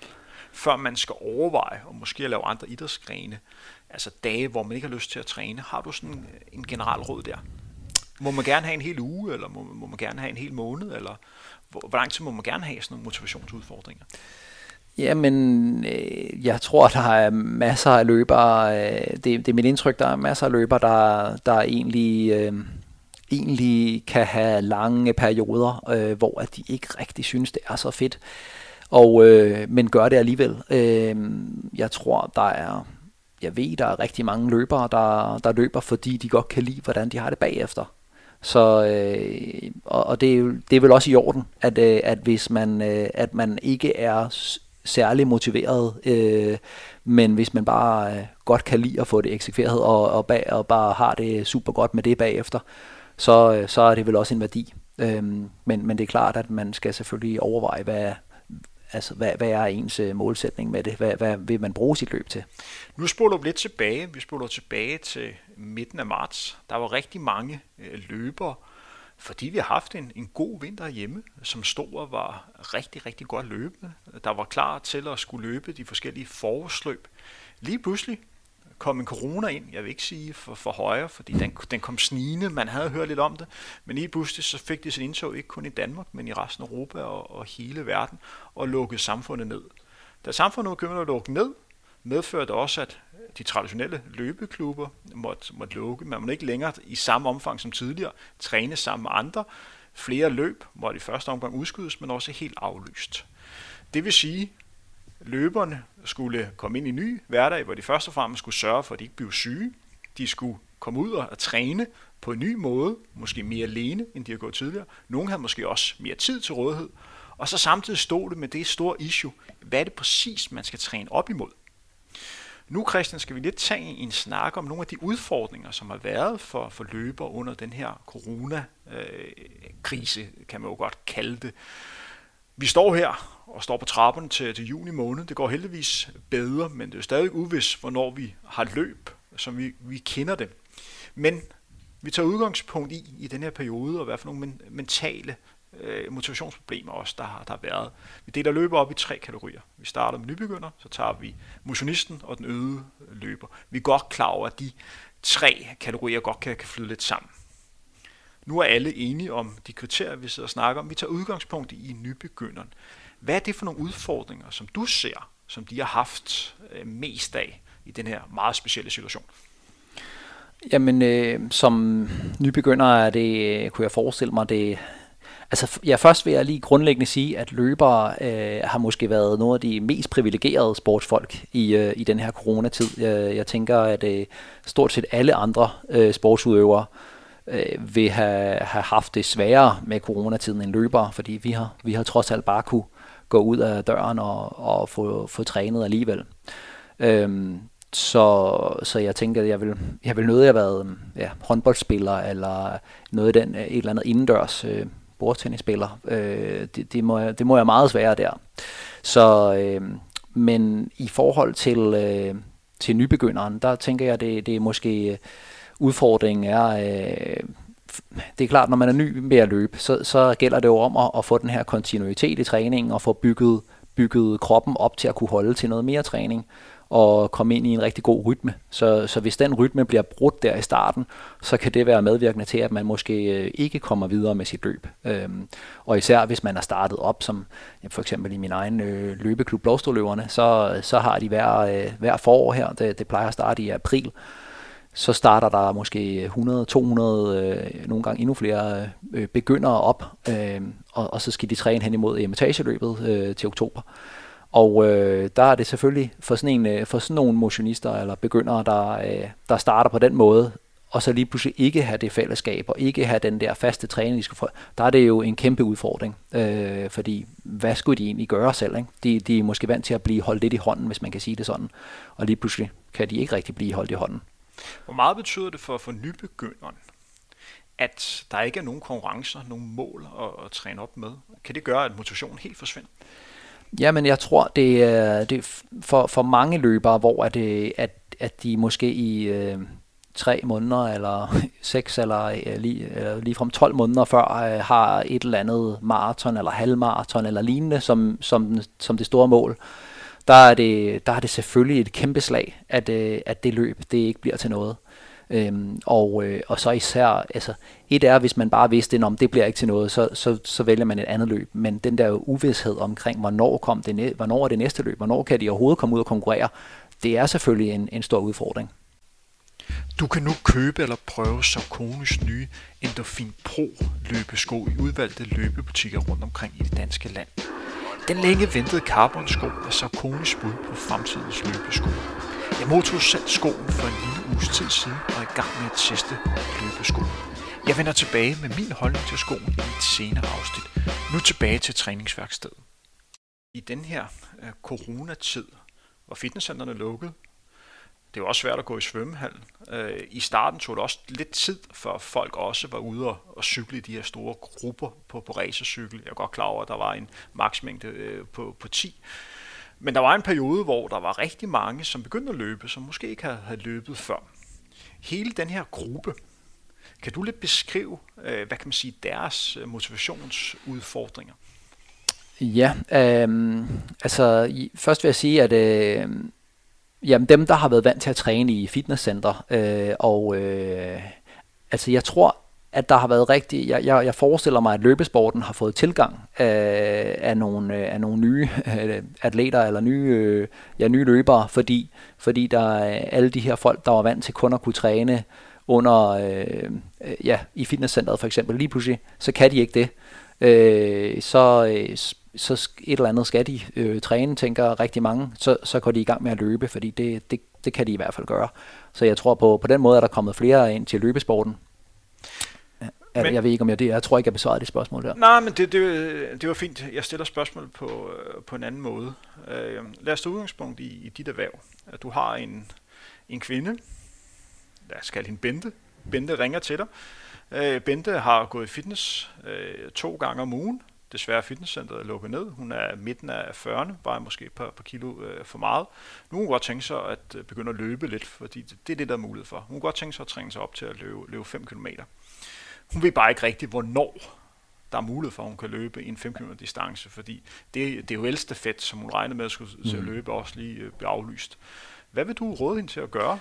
før man skal overveje og måske at lave andre idrætsgrene, altså dage, hvor man ikke har lyst til at træne. Har du sådan øh, en general råd der? Må man gerne have en hel uge, eller må, må man gerne have en hel måned, eller hvor, hvor lang tid må man gerne have sådan nogle motivationsudfordringer? Jamen, øh, jeg tror, der er masser af løbere, øh, det, det er mit indtryk, der er masser af løbere, der, der egentlig, øh, egentlig kan have lange perioder, øh, hvor at de ikke rigtig synes, det er så fedt, og, øh, men gør det alligevel. Øh, jeg tror, der er, jeg ved, der er rigtig mange løbere, der, der løber, fordi de godt kan lide, hvordan de har det bagefter. Så, øh, og, og det, er det er vel også i orden, at, øh, at hvis man, øh, at man ikke er særlig motiveret, øh, men hvis man bare øh, godt kan lide at få det eksekveret og, og, bag, og bare har det super godt med det bagefter, så, øh, så er det vel også en værdi. Øh, men, men det er klart, at man skal selvfølgelig overveje, hvad, altså, hvad, hvad er ens øh, målsætning med det? Hvad, hvad vil man bruge sit løb til? Nu spoler vi lidt tilbage. Vi spoler tilbage til midten af marts. Der var rigtig mange øh, løbere, fordi vi har haft en, en god vinter hjemme, som stor var rigtig, rigtig godt løbende. Der var klar til at skulle løbe de forskellige forårsløb. Lige pludselig kom en corona ind, jeg vil ikke sige for, for højre, fordi den, den kom snigende, man havde hørt lidt om det, men lige pludselig så fik det sin indtog ikke kun i Danmark, men i resten af Europa og, og hele verden, og lukkede samfundet ned. Da samfundet begyndte at lukke ned, medførte også, at de traditionelle løbeklubber måtte, måtte lukke. Man måtte ikke længere i samme omfang som tidligere træne sammen med andre. Flere løb måtte i første omgang udskydes, men også helt aflyst. Det vil sige, løberne skulle komme ind i en ny hverdag, hvor de først og fremmest skulle sørge for, at de ikke blev syge. De skulle komme ud og træne på en ny måde, måske mere alene, end de har gået tidligere. Nogle havde måske også mere tid til rådighed. Og så samtidig stod det med det store issue, hvad er det præcis, man skal træne op imod? Nu, Christian, skal vi lidt tage en snak om nogle af de udfordringer, som har været for, for løber under den her corona-krise, kan man jo godt kalde det. Vi står her og står på trappen til, til juni måned. Det går heldigvis bedre, men det er stadig uvis, hvornår vi har løb, som vi, vi kender det. Men vi tager udgangspunkt i, i den her periode, og hvad for nogle mentale øh, motivationsproblemer også, der har, der har været. Vi deler løber op i tre kategorier. Vi starter med nybegynder, så tager vi motionisten og den øde løber. Vi er godt klar over, at de tre kategorier godt kan, kan flyde lidt sammen. Nu er alle enige om de kriterier, vi sidder og snakker om. Vi tager udgangspunkt i nybegynderen. Hvad er det for nogle udfordringer, som du ser, som de har haft øh, mest af i den her meget specielle situation? Jamen, øh, som nybegynder er det, øh, kunne jeg forestille mig, det Altså, ja, først vil jeg lige grundlæggende sige, at løbere øh, har måske været nogle af de mest privilegerede sportsfolk i, øh, i den her coronatid. Jeg, jeg tænker, at øh, stort set alle andre øh, sportsudøvere øh, vil have, have haft det sværere med coronatiden end løbere, fordi vi har, vi har trods alt bare kunne gå ud af døren og, og få, få trænet alligevel. Øhm, så, så jeg tænker, at jeg vil, jeg vil nødt have været ja, håndboldspiller eller noget af den, øh, et eller andet indendørs øh, bordtennisspiller. Øh, det, det, må jeg, det må jeg meget svære der. Så, øh, men i forhold til, øh, til nybegynderen, der tænker jeg, det, det er måske øh, udfordringen er, øh, det er klart, når man er ny med at løbe, så, så gælder det jo om at, at få den her kontinuitet i træningen og få bygget, bygget kroppen op til at kunne holde til noget mere træning og komme ind i en rigtig god rytme. Så, så hvis den rytme bliver brudt der i starten, så kan det være medvirkende til, at man måske øh, ikke kommer videre med sit løb. Øhm, og især hvis man er startet op, som for eksempel i min egen øh, løbeklub Blåstoløverne, så, så har de hver, øh, hver forår her, det, det plejer at starte i april, så starter der måske 100, 200, øh, nogle gange endnu flere øh, begyndere op, øh, og, og så skal de træne hen imod etageløbet øh, til oktober. Og øh, der er det selvfølgelig for sådan, en, øh, for sådan nogle motionister eller begyndere, der, øh, der starter på den måde, og så lige pludselig ikke have det fællesskab, og ikke have den der faste træning, de skal få, der er det jo en kæmpe udfordring. Øh, fordi hvad skulle de egentlig gøre selv? Ikke? De, de er måske vant til at blive holdt lidt i hånden, hvis man kan sige det sådan. Og lige pludselig kan de ikke rigtig blive holdt i hånden. Hvor meget betyder det for, for nybegynderen, at der ikke er nogen konkurrencer, nogen mål at, at træne op med? Kan det gøre, at motivationen helt forsvinder? Jamen, jeg tror, det er, det for, for mange løbere, hvor er det, at, at de måske i øh, tre måneder, eller seks, eller, øh, lige, eller ligefrem 12 måneder før, øh, har et eller andet maraton, eller halvmaraton, eller lignende, som, som, som det store mål. Der er det, der er det selvfølgelig et kæmpe slag, at, øh, at det løb, det ikke bliver til noget. Øhm, og, øh, og så især, altså et er, hvis man bare vidste, om det bliver ikke til noget, så, så, så vælger man et andet løb. Men den der uvidshed omkring, hvornår, kom det, hvornår er det næste løb, hvornår kan de overhovedet komme ud og konkurrere, det er selvfølgelig en, en stor udfordring. Du kan nu købe eller prøve Sarkonis nye Endorphin Pro løbesko i udvalgte løbebutikker rundt omkring i det danske land. Den længe ventede carbon-sko er Sarkonis bud på fremtidens løbesko. Jeg modtog selv skoen for en lille uges tid siden og er i gang med at teste løbesko. Jeg vender tilbage med min holdning til skoen i et senere afsnit. Nu tilbage til træningsværkstedet. I den her øh, coronatid, hvor fitnesscenterne lukkede, det var også svært at gå i svømmehallen. Øh, I starten tog det også lidt tid, før folk også var ude og, og cykle i de her store grupper på, på racercykel. Jeg er godt klar over, at der var en maksmængde øh, på, på 10. Men der var en periode, hvor der var rigtig mange, som begyndte at løbe, som måske ikke havde løbet før. Hele den her gruppe, kan du lidt beskrive, øh, hvad kan man sige, deres øh, motivationsudfordringer? Ja, øh, altså først vil jeg sige, at øh, jamen, dem, der har været vant til at træne i fitnesscenter, øh, og øh, altså jeg tror, at der har været rigtig, jeg, jeg, jeg forestiller mig, at løbesporten har fået tilgang af, af, nogle, øh, af nogle nye øh, atleter eller nye, øh, ja, nye løbere, fordi, fordi der er alle de her folk, der var vant til kun at kunne træne under, øh, ja, i fitnesscenteret for eksempel, lige pludselig, så kan de ikke det. Øh, så, så et eller andet skal de øh, træne, tænker rigtig mange, så, så går de i gang med at løbe, fordi det, det, det kan de i hvert fald gøre. Så jeg tror på, på den måde er der kommet flere ind til løbesporten. Men, jeg ved ikke, om jeg det. Jeg tror ikke, jeg besvarede det spørgsmål der. Nej, men det, det, det var fint. Jeg stiller spørgsmål på, på en anden måde. Øh, lad os tage udgangspunkt i, i dit erhverv. At du har en, en kvinde, lad os kalde hende Bente. Bente ringer til dig. Øh, Bente har gået i fitness øh, to gange om ugen. Desværre fitnesscenteret er lukket ned. Hun er midten af 40'erne, bare måske et par, par kilo øh, for meget. Nu kan hun godt tænke sig at øh, begynde at løbe lidt, fordi det, det er det, der er mulighed for. Hun kan godt tænke sig at træne sig op til at løbe, løbe 5 km. Hun ved bare ikke rigtigt, hvornår der er mulighed for, at hun kan løbe en 5 km distance, fordi det, det er jo fedt, som hun regnede med at skulle mm. løbe, også lige øh, blive aflyst. Hvad vil du råde hende til at gøre?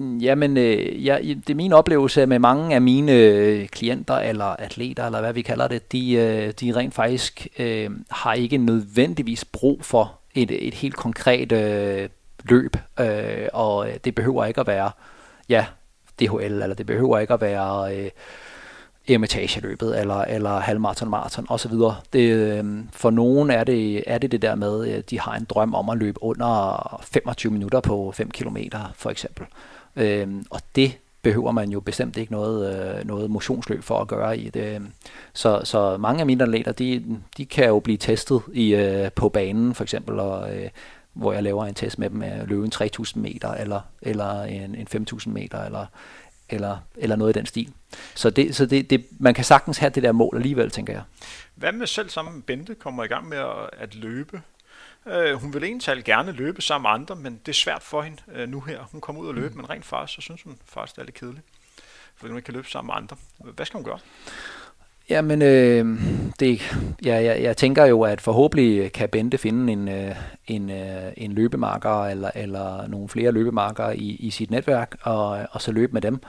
Jamen, øh, ja, det er min oplevelse med mange af mine øh, klienter eller atleter, eller hvad vi kalder det, de, øh, de rent faktisk øh, har ikke nødvendigvis brug for et, et helt konkret øh, løb, øh, og det behøver ikke at være, ja, DHL, eller det behøver ikke at være øh, emetageløbet, eller, eller halvmarathon, maraton osv. Det, øhm, for nogen er det, er det det der med, at de har en drøm om at løbe under 25 minutter på 5 km, for eksempel. Øhm, og det behøver man jo bestemt ikke noget, øh, noget motionsløb for at gøre i det. Øhm. Så, så mange af mine atleter, de, de kan jo blive testet i, øh, på banen for eksempel, og, hvor jeg laver en test med dem at løbe en 3000 meter, eller, eller en, en 5000 meter, eller, eller, eller noget i den stil. Så, det, så det, det, man kan sagtens have det der mål alligevel, tænker jeg. Hvad med selv sammen Bente kommer i gang med at, at løbe? Øh, hun vil egentlig gerne løbe sammen med andre, men det er svært for hende øh, nu her. Hun kommer ud og løbe, mm. men rent faktisk, så synes hun faktisk, det er lidt kedeligt. Fordi hun ikke kan løbe sammen med andre. Hvad skal hun gøre? Jamen, øh, det, ja, jeg, jeg tænker jo, at forhåbentlig kan Bente finde en, øh, en, øh, en løbemarker eller, eller nogle flere løbemarker i, i sit netværk, og, og så løbe med dem.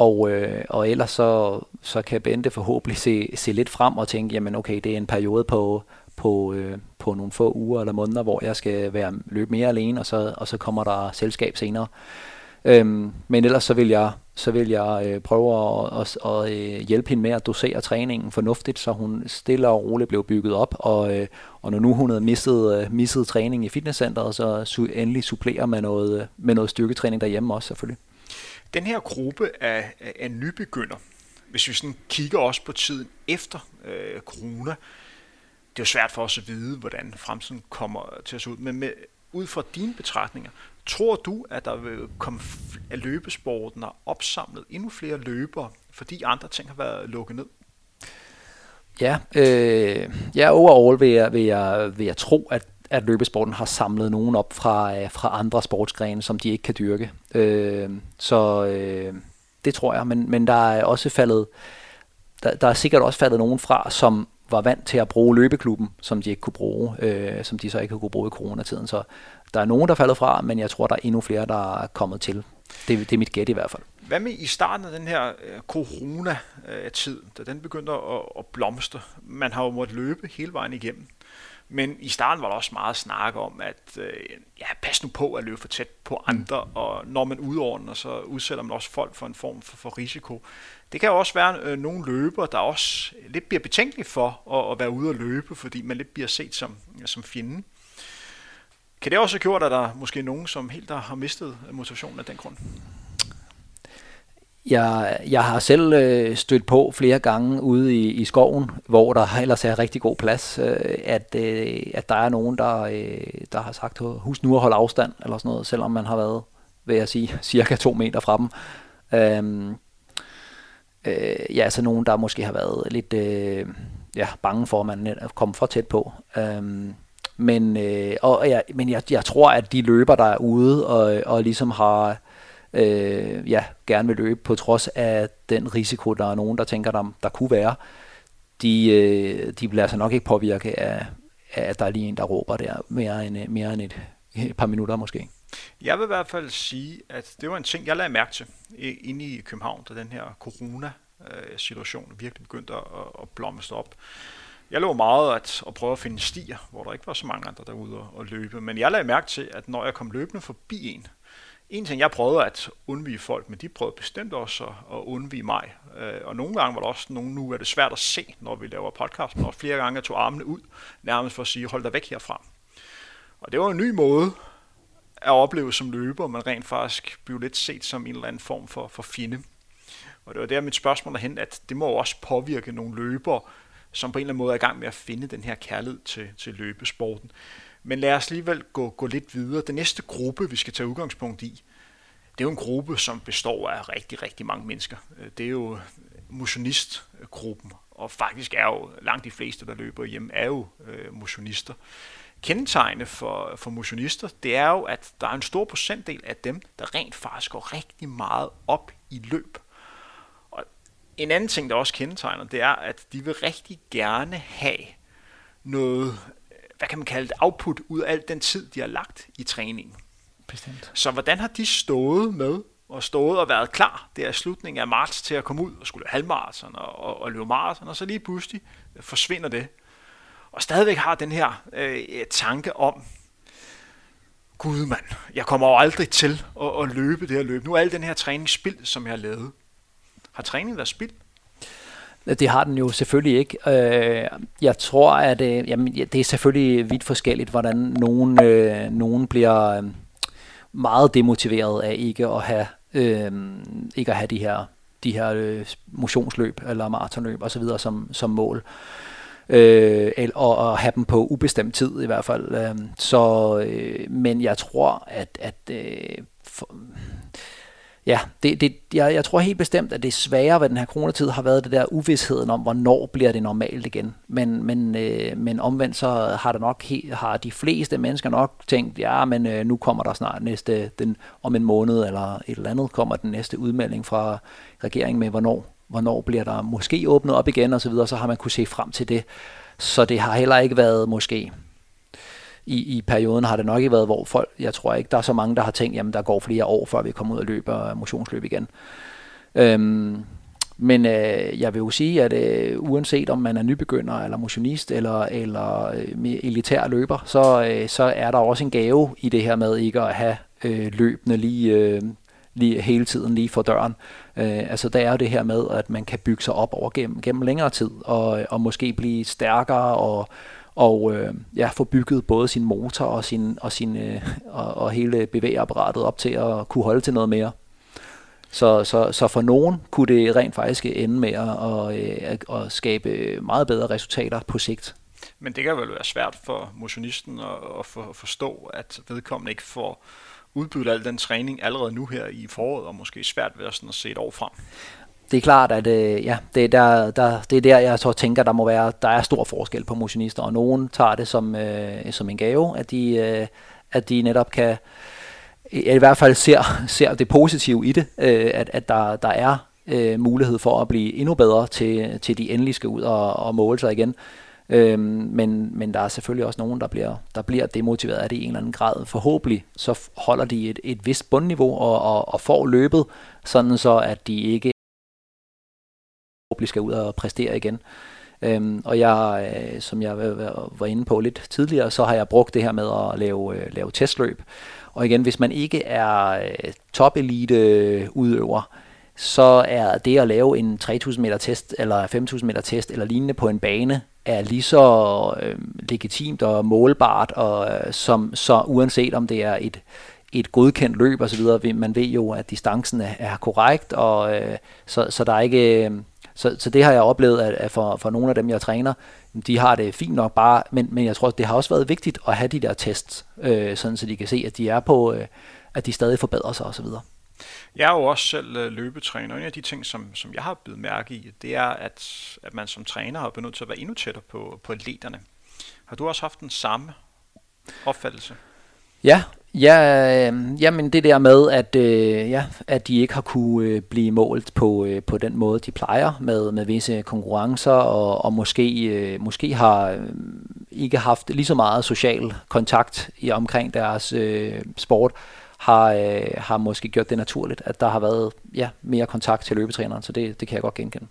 Og, øh, og ellers så, så kan Bente forhåbentlig se, se lidt frem og tænke, jamen okay, det er en periode på, på, øh, på nogle få uger eller måneder, hvor jeg skal være løbe mere alene, og så, og så kommer der selskab senere. Øhm, men ellers så vil jeg, så vil jeg øh, prøve at, at, at, at øh, hjælpe hende med at dosere træningen fornuftigt, så hun stille og roligt blev bygget op. Og, øh, og når nu hun havde mistet, øh, mistet træning i fitnesscenteret, så su- endelig supplerer med noget, med noget styrketræning derhjemme også selvfølgelig. Den her gruppe af, af nybegynder, hvis vi sådan kigger også på tiden efter øh, corona, det er jo svært for os at vide, hvordan fremtiden kommer til at se ud, men med, ud fra dine betragtninger, tror du, at der vil komme af løbesporten og opsamlet endnu flere løbere, fordi andre ting har været lukket ned? Ja, øh, ja overall vil jeg, vil, jeg, vil jeg tro, at, at løbesporten har samlet nogen op fra, øh, fra andre sportsgrene, som de ikke kan dyrke. Øh, så øh, det tror jeg, men, men der er også faldet, der, der er sikkert også faldet nogen fra, som var vant til at bruge løbeklubben, som de ikke kunne bruge, øh, som de så ikke kunne bruge i coronatiden. Så der er nogen, der er faldet fra, men jeg tror, der er endnu flere, der er kommet til. Det, det er mit gæt i hvert fald. Hvad med i starten af den her øh, corona-tid, da den begyndte at, at blomstre? Man har jo måttet løbe hele vejen igennem. Men i starten var der også meget snak om, at øh, ja, pas nu på at løbe for tæt på andre, mm. og når man udordner, så udsætter man også folk for en form for, for risiko. Det kan også være øh, nogle løber, der også lidt bliver betænkelige for at, at være ude og løbe, fordi man lidt bliver set som, som fjenden. Kan det også have gjort, at der måske er nogen, som helt har mistet motivationen af den grund? Jeg, jeg har selv øh, stødt på flere gange ude i, i skoven, hvor der ellers er rigtig god plads, øh, at, øh, at der er nogen, der, øh, der har sagt, husk nu at holde afstand, eller sådan noget, selvom man har været, vil jeg sige, cirka to meter fra dem. Øhm, øh, ja, altså nogen, der måske har været lidt øh, ja, bange for, at man kommer for tæt på. Øhm, men øh, og, ja, men jeg, jeg tror, at de løber, der er ude og, og ligesom har øh, ja, gerne vil løbe, på trods af den risiko, der er nogen, der tænker, der, der kunne være, de, øh, de bliver altså nok ikke påvirke af, af, at der er lige en, der råber der mere end, øh, mere end et, et par minutter måske. Jeg vil i hvert fald sige, at det var en ting, jeg lagde mærke til inde i København, da den her corona-situation virkelig begyndte at, at blomstre op. Jeg lå meget at, at prøve at finde stier, hvor der ikke var så mange andre derude og løbe, men jeg lagde mærke til, at når jeg kom løbende forbi en, en ting, jeg prøvede at undvige folk, men de prøvede bestemt også at, undvige mig. Øh, og nogle gange var der også nogle, nu er det svært at se, når vi laver podcast, men også flere gange jeg tog armene ud, nærmest for at sige, hold dig væk herfra. Og det var en ny måde at opleve som løber, man rent faktisk blev lidt set som en eller anden form for, for fjende. Og det var der mit spørgsmål derhen, at det må også påvirke nogle løbere, som på en eller anden måde er i gang med at finde den her kærlighed til, til løbesporten. Men lad os alligevel gå, gå lidt videre. Den næste gruppe, vi skal tage udgangspunkt i, det er jo en gruppe, som består af rigtig, rigtig mange mennesker. Øh, det er jo motionistgruppen, og faktisk er jo langt de fleste, der løber hjem, er jo øh, motionister. Kendetegne for, for motionister, det er jo, at der er en stor procentdel af dem, der rent faktisk går rigtig meget op i løb. Og en anden ting, der også kendetegner, det er, at de vil rigtig gerne have noget, hvad kan man kalde det, output ud af al den tid, de har lagt i træningen. Bestemt. Så hvordan har de stået med og stået og været klar der i slutningen af marts til at komme ud og skulle løbe halvmarathon og, og, og løbe maraton, og så lige pludselig forsvinder det. Og stadigvæk har den her øh, tanke om, gud mand, jeg kommer jo aldrig til at, at løbe det her løb. Nu er al den her træning spild, som jeg har lavet. Har træningen været spild? Det har den jo selvfølgelig ikke. Øh, jeg tror, at øh, jamen, det er selvfølgelig vidt forskelligt, hvordan nogen, øh, nogen bliver øh, meget demotiveret af ikke at have, øh, ikke at have de her, de her øh, motionsløb eller maratonløb osv. Som, som mål øh, og, og have dem på ubestemt tid i hvert fald. Øh, så, øh, men jeg tror, at, at øh, for, ja, det, det, jeg, jeg tror helt bestemt, at det svære ved den her coronatid har været det der uvidsheden om, hvornår bliver det normalt igen. Men, men, øh, men omvendt så har, det nok he, har de fleste mennesker nok tænkt, ja, men øh, nu kommer der snart næste, den, om en måned eller et eller andet, kommer den næste udmelding fra regeringen med, hvornår hvornår bliver der måske åbnet op igen og så videre, så har man kunne se frem til det. Så det har heller ikke været måske i, i perioden har det nok ikke været, hvor folk, jeg tror ikke, der er så mange, der har tænkt, jamen der går flere år, før vi kommer ud og løber motionsløb igen. Øhm, men øh, jeg vil jo sige, at øh, uanset om man er nybegynder, eller motionist, eller, eller øh, elitær løber, så, øh, så er der også en gave i det her med ikke at have øh, løbende lige, øh, lige hele tiden lige for døren. Øh, altså der er jo det her med, at man kan bygge sig op over gennem, gennem længere tid, og, og måske blive stærkere og og øh, ja, få bygget både sin motor og, sin, og, sin, øh, og, og hele bevægeapparatet op til at kunne holde til noget mere. Så, så, så for nogen kunne det rent faktisk ende med at, øh, at, at skabe meget bedre resultater på sigt. Men det kan vel være svært for motionisten at, at forstå, at vedkommende ikke får udbyttet al den træning allerede nu her i foråret, og måske svært ved at, sådan at se et år frem? Det er klart, at øh, ja, det, er der, der, det er der, jeg så tænker, der må være, der er stor forskel på motionister, og nogen tager det som, øh, som en gave, at de, øh, at de netop kan, i hvert fald ser, ser det positive i det, øh, at, at der, der er øh, mulighed for at blive endnu bedre til, til de endelig skal ud og, og måle sig igen. Øhm, men, men der er selvfølgelig også nogen, der bliver, der bliver demotiveret af det i en eller anden grad. Forhåbentlig så holder de et, et vist bundniveau og, og, og får løbet, sådan så at de ikke skal ud og præstere igen. Øhm, og jeg, øh, som jeg var inde på lidt tidligere, så har jeg brugt det her med at lave, øh, lave testløb. Og igen, hvis man ikke er øh, top-elite udøver, så er det at lave en 3000 meter test eller 5000 meter test eller lignende på en bane er lige så øh, legitimt og målbart, og øh, som så uanset om det er et et godkendt løb osv., man ved jo, at distancen er, er korrekt, og øh, så, så der er ikke... Øh, så, så det har jeg oplevet, at, at for, for nogle af dem, jeg træner, de har det fint nok bare, men, men jeg tror, det har også været vigtigt at have de der tests, øh, sådan så de kan se, at de er på, øh, at de stadig forbedrer sig osv. Jeg er jo også selv øh, løbetræner, og en af de ting, som, som jeg har blevet mærke i, det er, at, at man som træner har benuttet til at være endnu tættere på, på atleterne. Har du også haft den samme opfattelse? Ja, Ja, øh, jamen det der med, at, øh, ja, at de ikke har kunne øh, blive målt på, øh, på den måde, de plejer med, med visse konkurrencer, og, og måske, øh, måske har øh, ikke haft lige så meget social kontakt i omkring deres øh, sport, har, øh, har måske gjort det naturligt, at der har været ja, mere kontakt til løbetræneren, så det, det kan jeg godt genkende.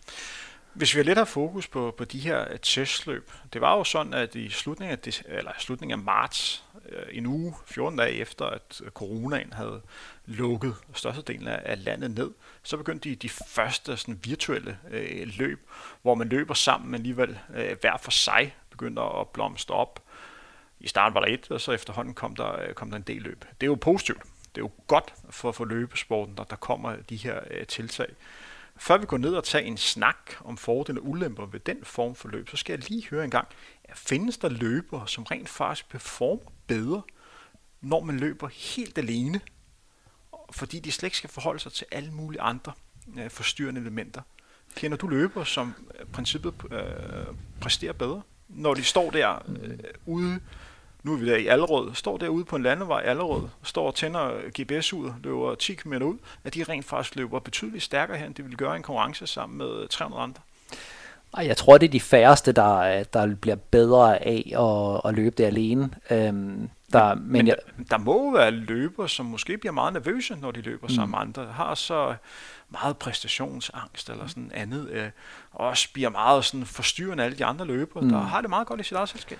Hvis vi har lidt har fokus på, på de her øh, testløb, det var jo sådan, at i slutningen af, eller slutningen af marts, øh, en uge, 14 dage efter, at øh, coronaen havde lukket størstedelen af, landet ned, så begyndte de de første sådan, virtuelle øh, løb, hvor man løber sammen, men alligevel øh, hver for sig begyndte at blomstre op. I starten var der et, og så efterhånden kom der, kom der en del løb. Det er jo positivt. Det er jo godt for, for løbesporten, der, der kommer de her øh, tiltag. Før vi går ned og tager en snak om fordele og ulemper ved den form for løb, så skal jeg lige høre en gang, findes der løbere, som rent faktisk performer bedre, når man løber helt alene, fordi de slet ikke skal forholde sig til alle mulige andre øh, forstyrrende elementer. Kender du løbere, som i princippet øh, præsterer bedre, når de står der øh, ude nu er vi der i Allerød, står derude på en landevej i Allerød, står og tænder gps ud, løber 10 km ud, at de rent faktisk løber betydeligt stærkere her, end de vil gøre i en konkurrence sammen med 300 andre. Ej, jeg tror, det er de færreste, der, der bliver bedre af at, at løbe det alene. Øhm, der, men, men jeg, der, der må være løber, som måske bliver meget nervøse, når de løber mm. sammen med andre. Har så meget præstationsangst eller sådan andet, øh, og også bliver meget sådan forstyrrende alle de andre løbere, mm. der har det meget godt i sit eget selskab.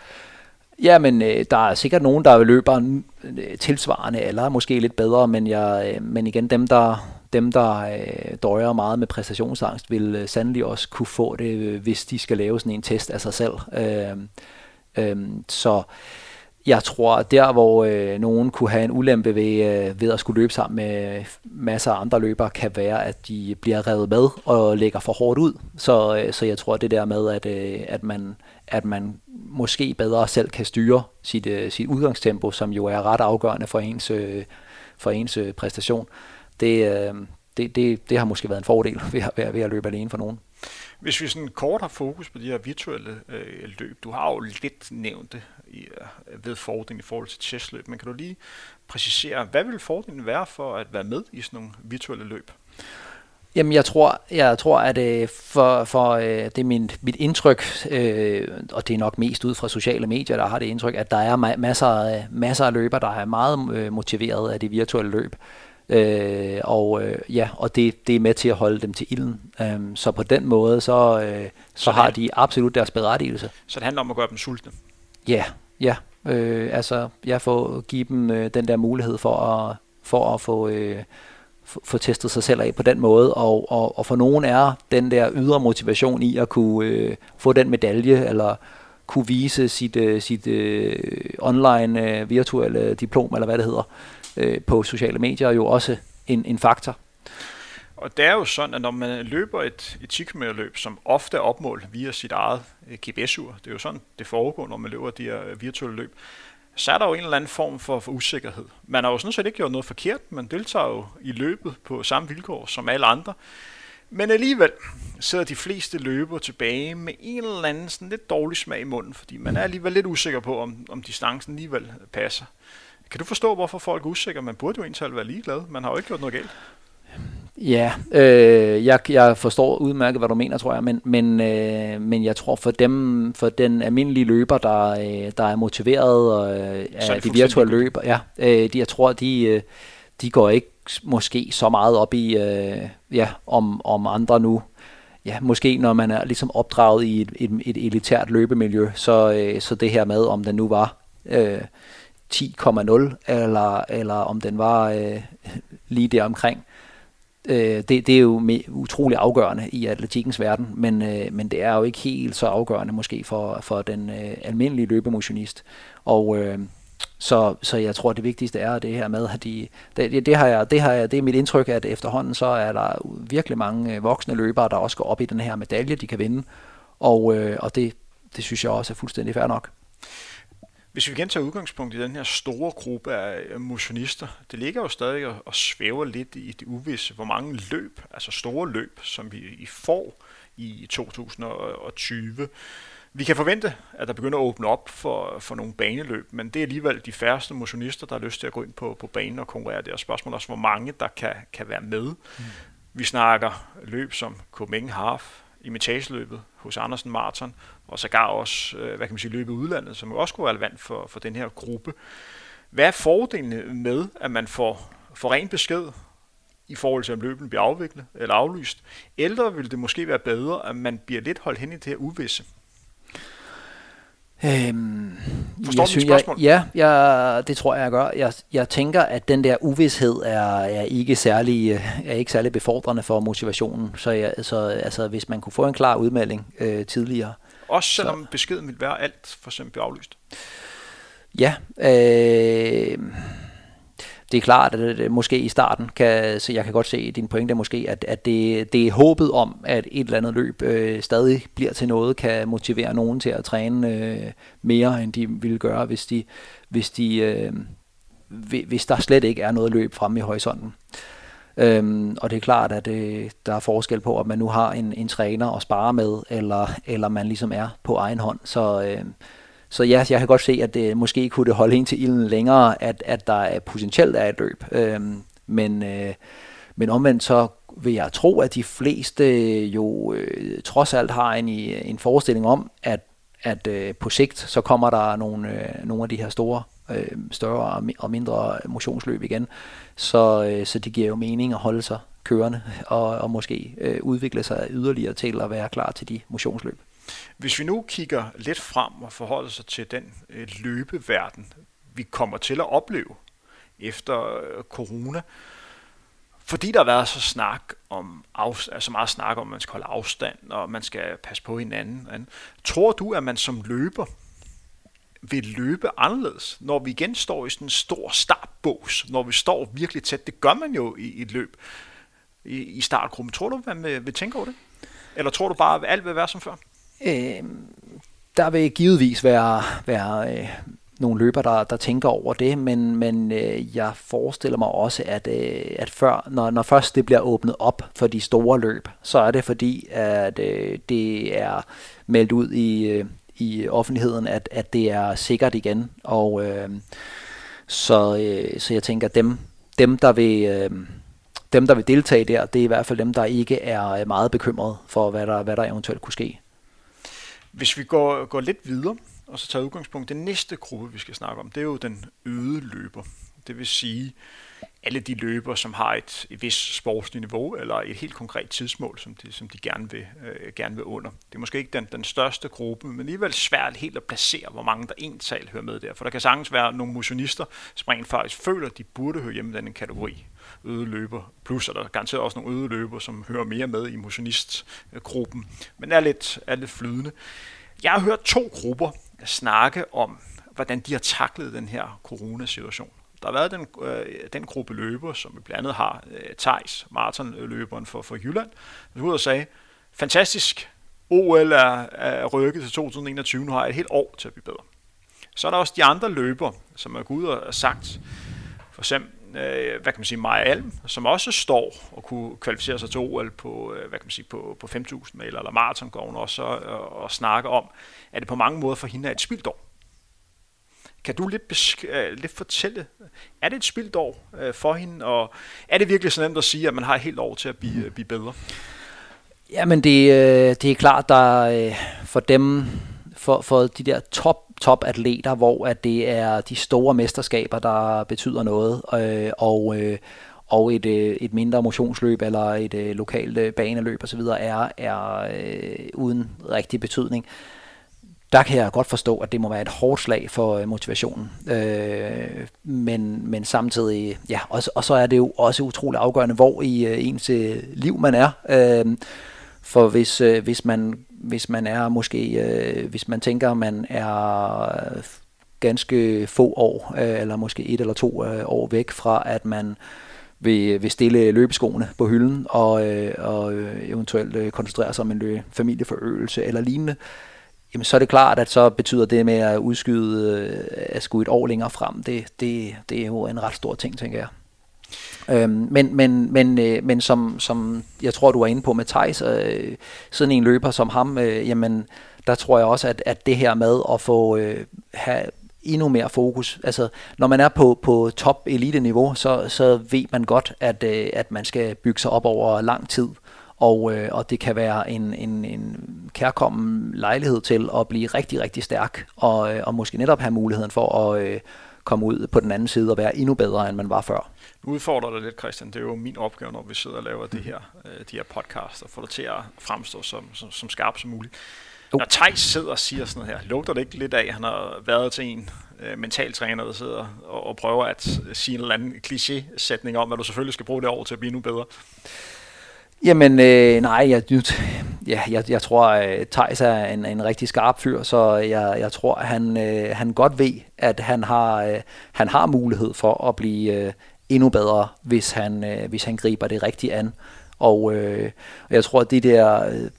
Ja, men øh, der er sikkert nogen, der løber øh, tilsvarende, eller måske lidt bedre, men, jeg, øh, men igen, dem der, dem, der øh, døjer meget med præstationsangst, vil øh, sandelig også kunne få det, øh, hvis de skal lave sådan en test af sig selv. Øh, øh, så jeg tror, at der hvor øh, nogen kunne have en ulempe ved, øh, ved at skulle løbe sammen med masser af andre løbere, kan være, at de bliver revet med og lægger for hårdt ud. Så, øh, så jeg tror, det der med, at, øh, at, man, at man måske bedre selv kan styre sit, øh, sit udgangstempo, som jo er ret afgørende for ens, øh, for ens øh, præstation, det, øh, det, det, det har måske været en fordel ved, ved, ved at løbe alene for nogen. Hvis vi sådan kort har fokus på de her virtuelle øh, løb, du har jo lidt nævnt det i, øh, ved fordelen i forhold til chessløb, men kan du lige præcisere, hvad vil fordelen være for at være med i sådan nogle virtuelle løb? Jamen, jeg tror, jeg tror at øh, for, for øh, det er min, mit indtryk, øh, og det er nok mest ud fra sociale medier, der har det indtryk, at der er masser, af, masser af løber, der er meget øh, motiveret af det virtuelle løb. Øh, og øh, ja, og det, det er med til at holde dem til ilden. Øh, så på den måde, så, øh, så, så har de absolut deres berettigelse. Så det handler om at gøre dem sultne? Ja, ja. Øh, altså, jeg får give dem øh, den der mulighed for at, for at få... Øh, få testet sig selv af på den måde, og, og, og for nogen er den der ydre motivation i at kunne øh, få den medalje, eller kunne vise sit, øh, sit øh, online øh, virtuelle diplom, eller hvad det hedder, øh, på sociale medier, jo også en, en faktor. Og det er jo sådan, at når man løber et, et 10 km løb, som ofte er opmålt via sit eget øh, GPS-ur, det er jo sådan, det foregår, når man løber de her øh, virtuelle løb, så er der jo en eller anden form for, for usikkerhed. Man har jo sådan set ikke gjort noget forkert, man deltager jo i løbet på samme vilkår som alle andre. Men alligevel sidder de fleste løbere tilbage med en eller anden sådan lidt dårlig smag i munden, fordi man er alligevel lidt usikker på, om, om distancen alligevel passer. Kan du forstå, hvorfor folk er usikre? Man burde jo egentlig være ligeglad. Man har jo ikke gjort noget galt. Ja, øh, jeg, jeg forstår udmærket, hvad du mener, tror jeg, men, men, øh, men jeg tror for dem, for den almindelige løber, der, øh, der er motiveret øh, af de virtuelle løber, ja, øh, de, jeg tror, de, øh, de går ikke måske så meget op i, øh, ja, om, om andre nu. Ja, måske når man er ligesom opdraget i et, et, et elitært løbemiljø, så, øh, så det her med, om den nu var øh, 10,0, eller, eller om den var øh, lige der omkring, øh, det, det er jo utrolig afgørende i atletikkens verden, men, øh, men det er jo ikke helt så afgørende måske for, for den øh, almindelige løbemotionist. Og øh, så, så jeg tror, det vigtigste er det her med, at de, det, det, har jeg, det, har jeg, det er mit indtryk, at efterhånden så er der virkelig mange øh, voksne løbere, der også går op i den her medalje, de kan vinde. Og, øh, og det, det synes jeg også er fuldstændig fair nok. Hvis vi igen tager udgangspunkt i den her store gruppe af motionister, det ligger jo stadig og svæver lidt i det uvisse, hvor mange løb, altså store løb, som vi får i 2020. Vi kan forvente, at der begynder at åbne op for, for nogle baneløb, men det er alligevel de færreste motionister, der har lyst til at gå ind på, på banen og konkurrere. Det er spørgsmålet også, hvor mange der kan, kan være med. Mm. Vi snakker løb som Copenhagen Half, imitageløbet hos Andersen Marathon, og sågar også, øh, hvad kan man sige, løbet i udlandet, som også kunne være relevant for, for den her gruppe. Hvad er fordelene med, at man får, får ren besked i forhold til, om løbet bliver afviklet eller aflyst? Eller vil det måske være bedre, at man bliver lidt holdt hen i det her uvisse? Øhm, Forstår jeg synes, spørgsmål? Jeg, ja, jeg, det tror jeg, jeg gør. Jeg, jeg tænker, at den der uvidshed er, er, ikke særlig, er ikke særlig befordrende for motivationen. Så, jeg, så altså, hvis man kunne få en klar udmelding øh, tidligere. Også selvom så, beskeden vil være alt for eksempel aflyst? Ja, øh, det er klart, at det måske i starten, kan, så jeg kan godt se din pointe måske, at, at det, det er håbet om, at et eller andet løb øh, stadig bliver til noget, kan motivere nogen til at træne øh, mere, end de ville gøre, hvis, de, hvis, de, øh, hvis der slet ikke er noget løb fremme i horisonten. Øhm, og det er klart, at øh, der er forskel på, at man nu har en, en træner at spare med, eller, eller man ligesom er på egen hånd. Så, øh, så ja, jeg kan godt se, at det måske kunne det holde ind til ilden længere, at, at der er potentielt er et løb. Øhm, men, øh, men omvendt så vil jeg tro, at de fleste jo øh, trods alt har en, en forestilling om, at, at øh, på sigt så kommer der nogle, øh, nogle af de her store øh, større og mindre motionsløb igen. Så, øh, så det giver jo mening at holde sig kørende og, og måske øh, udvikle sig yderligere til at være klar til de motionsløb. Hvis vi nu kigger lidt frem og forholder sig til den øh, løbeverden, vi kommer til at opleve efter øh, corona, fordi der har været så snak om altså meget snak om, at man skal holde afstand, og man skal passe på hinanden. Tror du, at man som løber vil løbe anderledes, når vi igen står i sådan en stor startbås, når vi står virkelig tæt? Det gør man jo i et løb i, i startgruppen. Tror du, man vil, vil tænke over det? Eller tror du bare, at alt vil være som før? Øh, der vil givetvis være, være øh, nogle løber, der, der tænker over det, men, men øh, jeg forestiller mig også, at, øh, at før, når, når først det bliver åbnet op for de store løb, så er det fordi, at øh, det er meldt ud i, øh, i offentligheden, at, at det er sikkert igen. Og øh, så, øh, så jeg tænker, at dem, dem der vil... Øh, dem, der vil deltage der, det er i hvert fald dem, der ikke er øh, meget bekymrede for, hvad der, hvad der eventuelt kunne ske. Hvis vi går, går lidt videre, og så tager udgangspunkt, den næste gruppe, vi skal snakke om, det er jo den øde løber. Det vil sige, alle de løber, som har et, et vis sportsligt niveau, eller et helt konkret tidsmål, som de, som de gerne, vil, øh, gerne vil under. Det er måske ikke den, den største gruppe, men alligevel svært helt at placere, hvor mange der tal hører med der. For der kan sagtens være nogle motionister, som rent faktisk føler, at de burde høre hjemme i den kategori øde løber. Plus er der garanteret også nogle øde løber, som hører mere med i motionistgruppen, men er lidt, er lidt flydende. Jeg har hørt to grupper snakke om, hvordan de har taklet den her coronasituation. Der har været den, øh, den gruppe løber, som vi blandt andet har øh, Thijs, maratonløberen for, for Jylland, der ud og sagde, fantastisk, OL er, er rykket til 2021, nu har jeg et helt år til at blive bedre. Så er der også de andre løber, som er gået ud og sagt, for eksempel øh, hvad kan man sige, Maja Alm, som også står og kunne kvalificere sig til OL på, øh, hvad kan man sige, på, på 5.000 meter eller maraton, går hun også og, øh, og snakke om, at det på mange måder for hende er et spildår. Kan du lidt, besk- øh, lidt fortælle, er det et spildår øh, for hende, og er det virkelig så nemt at sige, at man har et helt år til at blive, øh, blive bedre? Jamen det, øh, det er klart, der øh, for dem, for, for de der top topatleter, hvor at det er de store mesterskaber, der betyder noget, øh, og, øh, og et, øh, et mindre motionsløb eller et øh, lokalt øh, baneløb osv. er, er øh, uden rigtig betydning. Der kan jeg godt forstå, at det må være et hårdt slag for øh, motivationen. Øh, men, men samtidig, ja, og, og så er det jo også utroligt afgørende, hvor i øh, ens øh, liv man er. Øh, for hvis, øh, hvis, man, hvis man er måske, øh, hvis man tænker, man er ganske få år, øh, eller måske et eller to øh, år væk fra, at man vil, vil stille løbeskoene på hylden, og, øh, og øh, eventuelt øh, koncentrere sig om en lø- familieforøgelse eller lignende, jamen så er det klart, at så betyder det med at udskyde øh, at skulle et år længere frem, det, det, det er jo en ret stor ting, tænker jeg. Øhm, men men, men, øh, men som, som jeg tror, du er inde på med Thijs, øh, sådan en løber som ham, øh, jamen der tror jeg også, at, at det her med at få øh, have endnu mere fokus. Altså, når man er på, på top elite niveau, så, så ved man godt, at, øh, at man skal bygge sig op over lang tid. Og, øh, og det kan være en, en, en kærkommen lejlighed til at blive rigtig, rigtig stærk, og, øh, og måske netop have muligheden for at øh, komme ud på den anden side og være endnu bedre, end man var før. Nu udfordrer det lidt, Christian. Det er jo min opgave, når vi sidder og laver det her, øh, de her podcasts, og får det til at fremstå som, som, som skarp som muligt. Jo. Når Thijs sidder og siger sådan noget her, lugter det ikke lidt af, at han har været til en øh, mentaltræner, der sidder og, og prøver at sige en eller anden kliché-sætning om, at du selvfølgelig skal bruge det over til at blive nu bedre? Jamen, øh, nej, jeg, ja, jeg, jeg tror, øh, at Thijs er en, en rigtig skarp fyr, så jeg, jeg tror, at han, øh, han godt ved, at han har, øh, han har mulighed for at blive øh, endnu bedre, hvis han, øh, hvis han griber det rigtigt an. Og øh, jeg tror, at det der... Øh,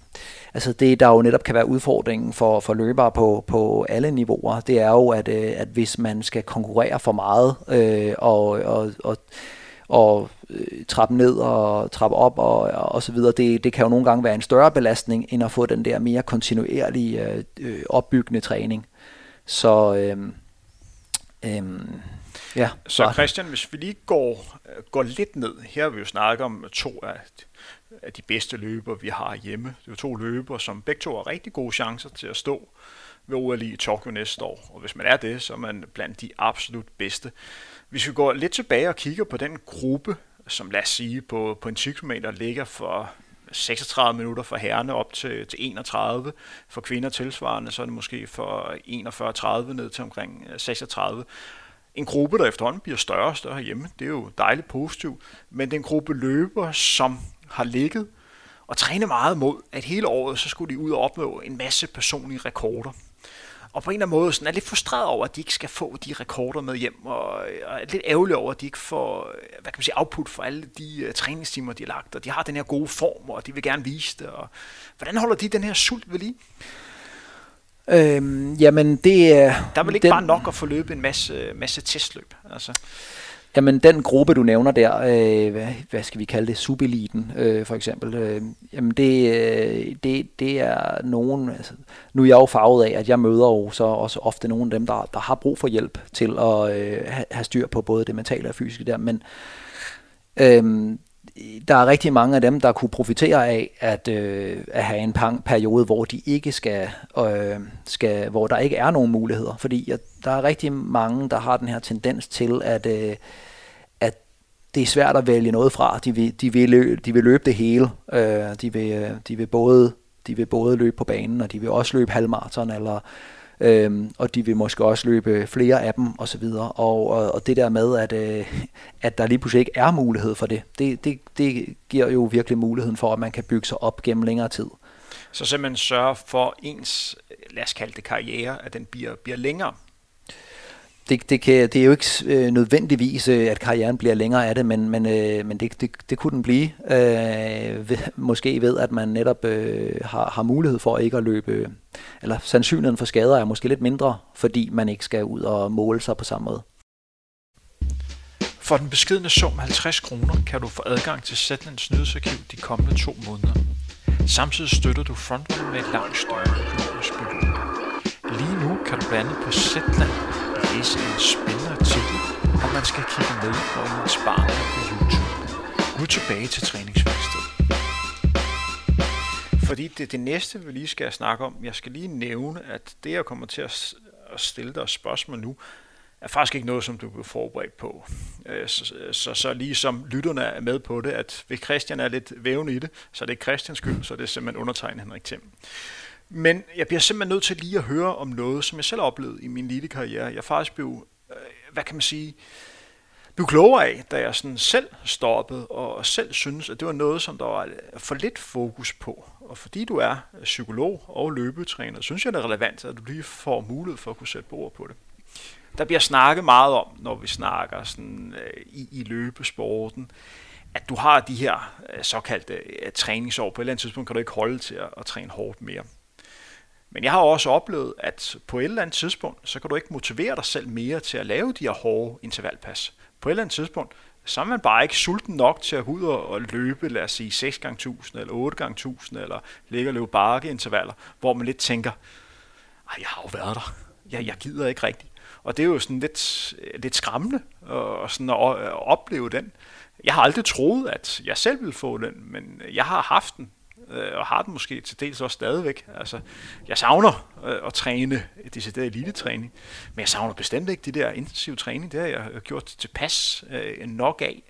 altså det, der jo netop kan være udfordringen for, for løbere på, på alle niveauer, det er jo, at, øh, at hvis man skal konkurrere for meget, øh, og, og, og og trappe ned og trappe op og, og så videre, det, det kan jo nogle gange være en større belastning, end at få den der mere kontinuerlige øh, opbyggende træning. Så øhm, øhm, ja. Så Christian, hvis vi lige går, går lidt ned, her har vi jo snakket om to af, af de bedste løber, vi har hjemme. Det er to løber, som begge to har rigtig gode chancer til at stå ved OL i Tokyo næste år. Og hvis man er det, så er man blandt de absolut bedste. Hvis vi går lidt tilbage og kigger på den gruppe, som lad os sige på, på en 10 km ligger for 36 minutter for herrene op til, til 31. For kvinder tilsvarende, så er det måske for 41-30 ned til omkring øh, 36. En gruppe, der efterhånden bliver større og større hjemme, det er jo dejligt positivt, men den gruppe løber, som har ligget og trænet meget mod, at hele året, så skulle de ud og opnå en masse personlige rekorder og på en eller anden måde sådan er lidt frustreret over, at de ikke skal få de rekorder med hjem, og, og er lidt ærgerlig over, at de ikke får hvad kan man sige, output for alle de uh, træningstimer, de har lagt, og de har den her gode form, og de vil gerne vise det. Og, hvordan holder de den her sult ved lige? Øhm, jamen det er... Der er vel ikke den, bare nok at få løbet en masse, masse testløb? Altså. Jamen den gruppe, du nævner der, øh, hvad, hvad skal vi kalde det, subeliten øh, for eksempel, øh, jamen det, øh, det, det er nogen, altså, nu er jeg jo farvet af, at jeg møder jo så også ofte nogle af dem, der, der har brug for hjælp til at øh, have styr på både det mentale og fysiske der, men øh, der er rigtig mange af dem, der kunne profitere af at, øh, at have en periode, hvor de ikke skal, øh, skal, hvor der ikke er nogen muligheder, fordi at der er rigtig mange, der har den her tendens til at øh, at det er svært at vælge noget fra. De vil, de vil, løbe, de vil løbe det hele. Øh, de, vil, øh, de vil både de vil både løbe på banen, og de vil også løbe halvmarathon eller Øhm, og de vil måske også løbe flere af dem osv. Og, og, og det der med, at, øh, at der lige pludselig ikke er mulighed for det, det, det, det giver jo virkelig muligheden for, at man kan bygge sig op gennem længere tid. Så simpelthen sørge for ens, øh, lad os kalde det karriere, at den bliver, bliver længere det, det, kan, det er jo ikke øh, nødvendigvis, øh, at karrieren bliver længere af det, men, men, øh, men det, det, det kunne den blive. Øh, ved, måske ved, at man netop øh, har, har mulighed for ikke at løbe, eller sandsynligheden for skader er måske lidt mindre, fordi man ikke skal ud og måle sig på samme måde. For den beskedne sum 50 kroner kan du få adgang til Zetlands nyhedsarkiv de kommende to måneder. Samtidig støtter du Frontrunner med et langt større økonomisk beløb. Lige nu kan du blande på Zetland læse en spændende artikel, og man skal kigge med på en barn på YouTube. Nu tilbage til træningsværkstedet. Fordi det, det næste, vi lige skal snakke om, jeg skal lige nævne, at det, jeg kommer til at, at stille dig spørgsmål nu, er faktisk ikke noget, som du er forberedt på. Øh, så, så, så lige som lytterne er med på det, at hvis Christian er lidt vævende i det, så er det ikke Christians skyld, så er det simpelthen undertegnet Henrik Thiem. Men jeg bliver simpelthen nødt til lige at høre om noget, som jeg selv oplevede i min lille karriere. Jeg faktisk blev, øh, hvad kan man sige, blev klogere af, da jeg sådan selv stoppede og selv synes, at det var noget, som der var øh, for lidt fokus på. Og fordi du er øh, psykolog og løbetræner, synes jeg, det er relevant, at du lige får mulighed for at kunne sætte ord på det. Der bliver snakket meget om, når vi snakker sådan, i, i løbesporten, at du har de her såkaldte træningsår. På et eller andet tidspunkt kan du ikke holde til at, at træne hårdt mere. Men jeg har også oplevet, at på et eller andet tidspunkt, så kan du ikke motivere dig selv mere til at lave de her hårde intervalpas. På et eller andet tidspunkt, så er man bare ikke sulten nok til at ud og løbe, lad os sige 6 gange 1000 eller 8 gange 1000 eller ligge og løbe bakkeintervaller, hvor man lidt tænker, Ej, jeg har jo været der. Jeg, jeg gider ikke rigtigt. Og det er jo sådan lidt, lidt skræmmende og sådan at opleve den. Jeg har aldrig troet, at jeg selv ville få den, men jeg har haft den øh, og har den måske til dels også stadigvæk. Altså, jeg savner øh, at træne decideret elitetræning, men jeg savner bestemt ikke det der intensiv træning. Det har jeg øh, gjort tilpas øh, nok af.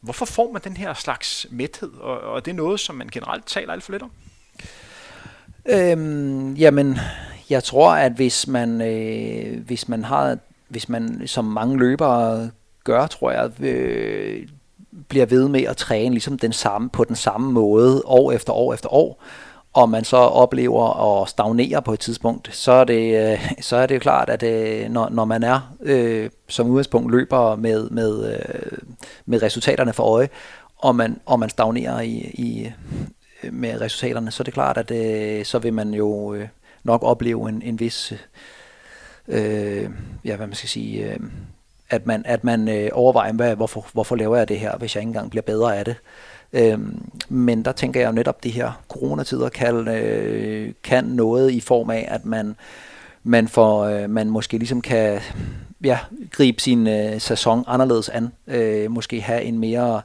Hvorfor får man den her slags mæthed, og, og er det noget, som man generelt taler alt for lidt om? Øhm, jamen, jeg tror, at hvis man, øh, hvis man har, hvis man som mange løbere gør, tror jeg, øh, bliver ved med at træne ligesom den samme, på den samme måde år efter år efter år, og man så oplever at stagnere på et tidspunkt, så er det, øh, så er det jo klart, at øh, når, når man er øh, som udgangspunkt løber med, med, øh, med resultaterne for øje, og man, og man stagnerer i, i, øh, med resultaterne, så er det klart, at øh, så vil man jo øh, nok opleve en, en vis, øh, ja, hvad man skal sige, øh, at man, at man øh, overvejer, hvad, hvorfor, hvorfor laver jeg det her, hvis jeg ikke engang bliver bedre af det. Øhm, men der tænker jeg jo netop, at de her coronatider kan, øh, kan noget i form af, at man man, får, øh, man måske ligesom kan ja, gribe sin øh, sæson anderledes an. Øh, måske have en mere øh,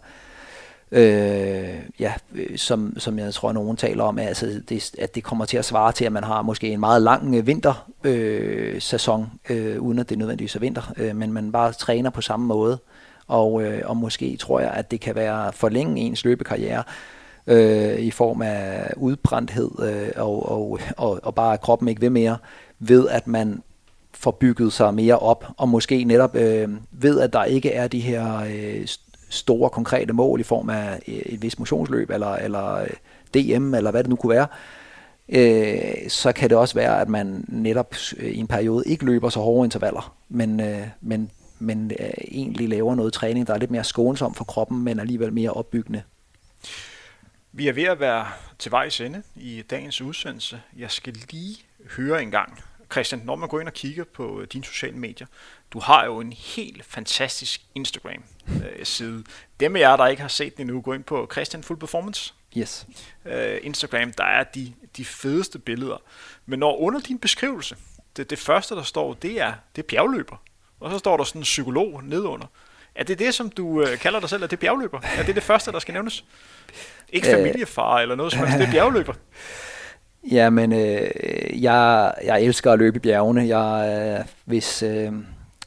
Øh, ja, øh, som, som jeg tror, nogen taler om, altså det, at det kommer til at svare til, at man har måske en meget lang øh, vintersæson, øh, øh, uden at det nødvendigvis er vinter, øh, men man bare træner på samme måde. Og, øh, og måske tror jeg, at det kan være forlænge ens løbekarriere øh, i form af udbrændthed øh, og, og, og, og bare at kroppen ikke ved mere, ved at man får bygget sig mere op, og måske netop øh, ved, at der ikke er de her øh, store konkrete mål i form af et vis motionsløb, eller, eller øh, DM, eller hvad det nu kunne være, øh, så kan det også være, at man netop øh, i en periode ikke løber så hårde intervaller, men, øh, men, men øh, egentlig laver noget træning, der er lidt mere skånsom for kroppen, men alligevel mere opbyggende. Vi er ved at være til vejs ende i dagens udsendelse. Jeg skal lige høre en gang, Christian, når man går ind og kigger på øh, dine sociale medier, du har jo en helt fantastisk Instagram-side. Øh, Dem af jer, der ikke har set den endnu, gå ind på Christian Full Performance. Yes. Øh, Instagram, der er de, de fedeste billeder. Men når under din beskrivelse, det, det første, der står, det er, det er bjergløber. Og så står der sådan en psykolog nedunder. Er det det, som du øh, kalder dig selv, at det er bjergløber? Er det det første, der skal nævnes? Ikke familiefar eller noget som helst, det er bjergløber. Jamen, øh, jeg, jeg elsker at løbe i bjergene. Jeg, øh, hvis, øh,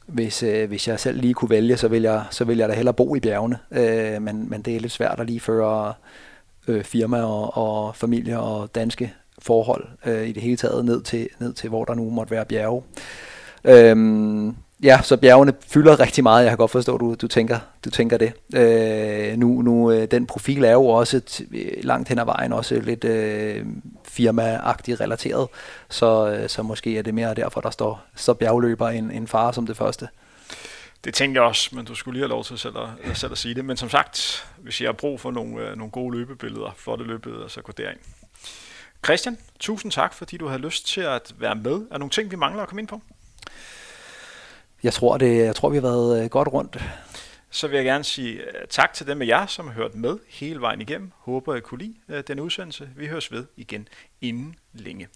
hvis, øh, hvis jeg selv lige kunne vælge, så vil jeg, så vil jeg da hellere bo i bjergene. Øh, men, men det er lidt svært at lige føre øh, firma og, og familie og danske forhold øh, i det hele taget ned til, ned til, hvor der nu måtte være bjerge. Øh, Ja, så bjergene fylder rigtig meget. Jeg kan godt forstå, at du, du, tænker, du tænker det. Øh, nu, nu, øh, den profil er jo også t- øh, langt hen ad vejen også lidt øh, firmaagtigt relateret. Så, øh, så måske er det mere derfor, der står så bjergløber en, en far som det første. Det tænkte jeg også, men du skulle lige have lov til selv at, selv at sige det. Men som sagt, hvis jeg har brug for nogle, nogle gode løbebilleder, flotte løbebilleder, så gå derind. Christian, tusind tak, fordi du har lyst til at være med. Er der nogle ting, vi mangler at komme ind på? Jeg tror, det, jeg tror vi har været øh, godt rundt. Så vil jeg gerne sige øh, tak til dem af jer, som har hørt med hele vejen igennem. Håber, I kunne lide øh, den udsendelse. Vi høres ved igen inden længe.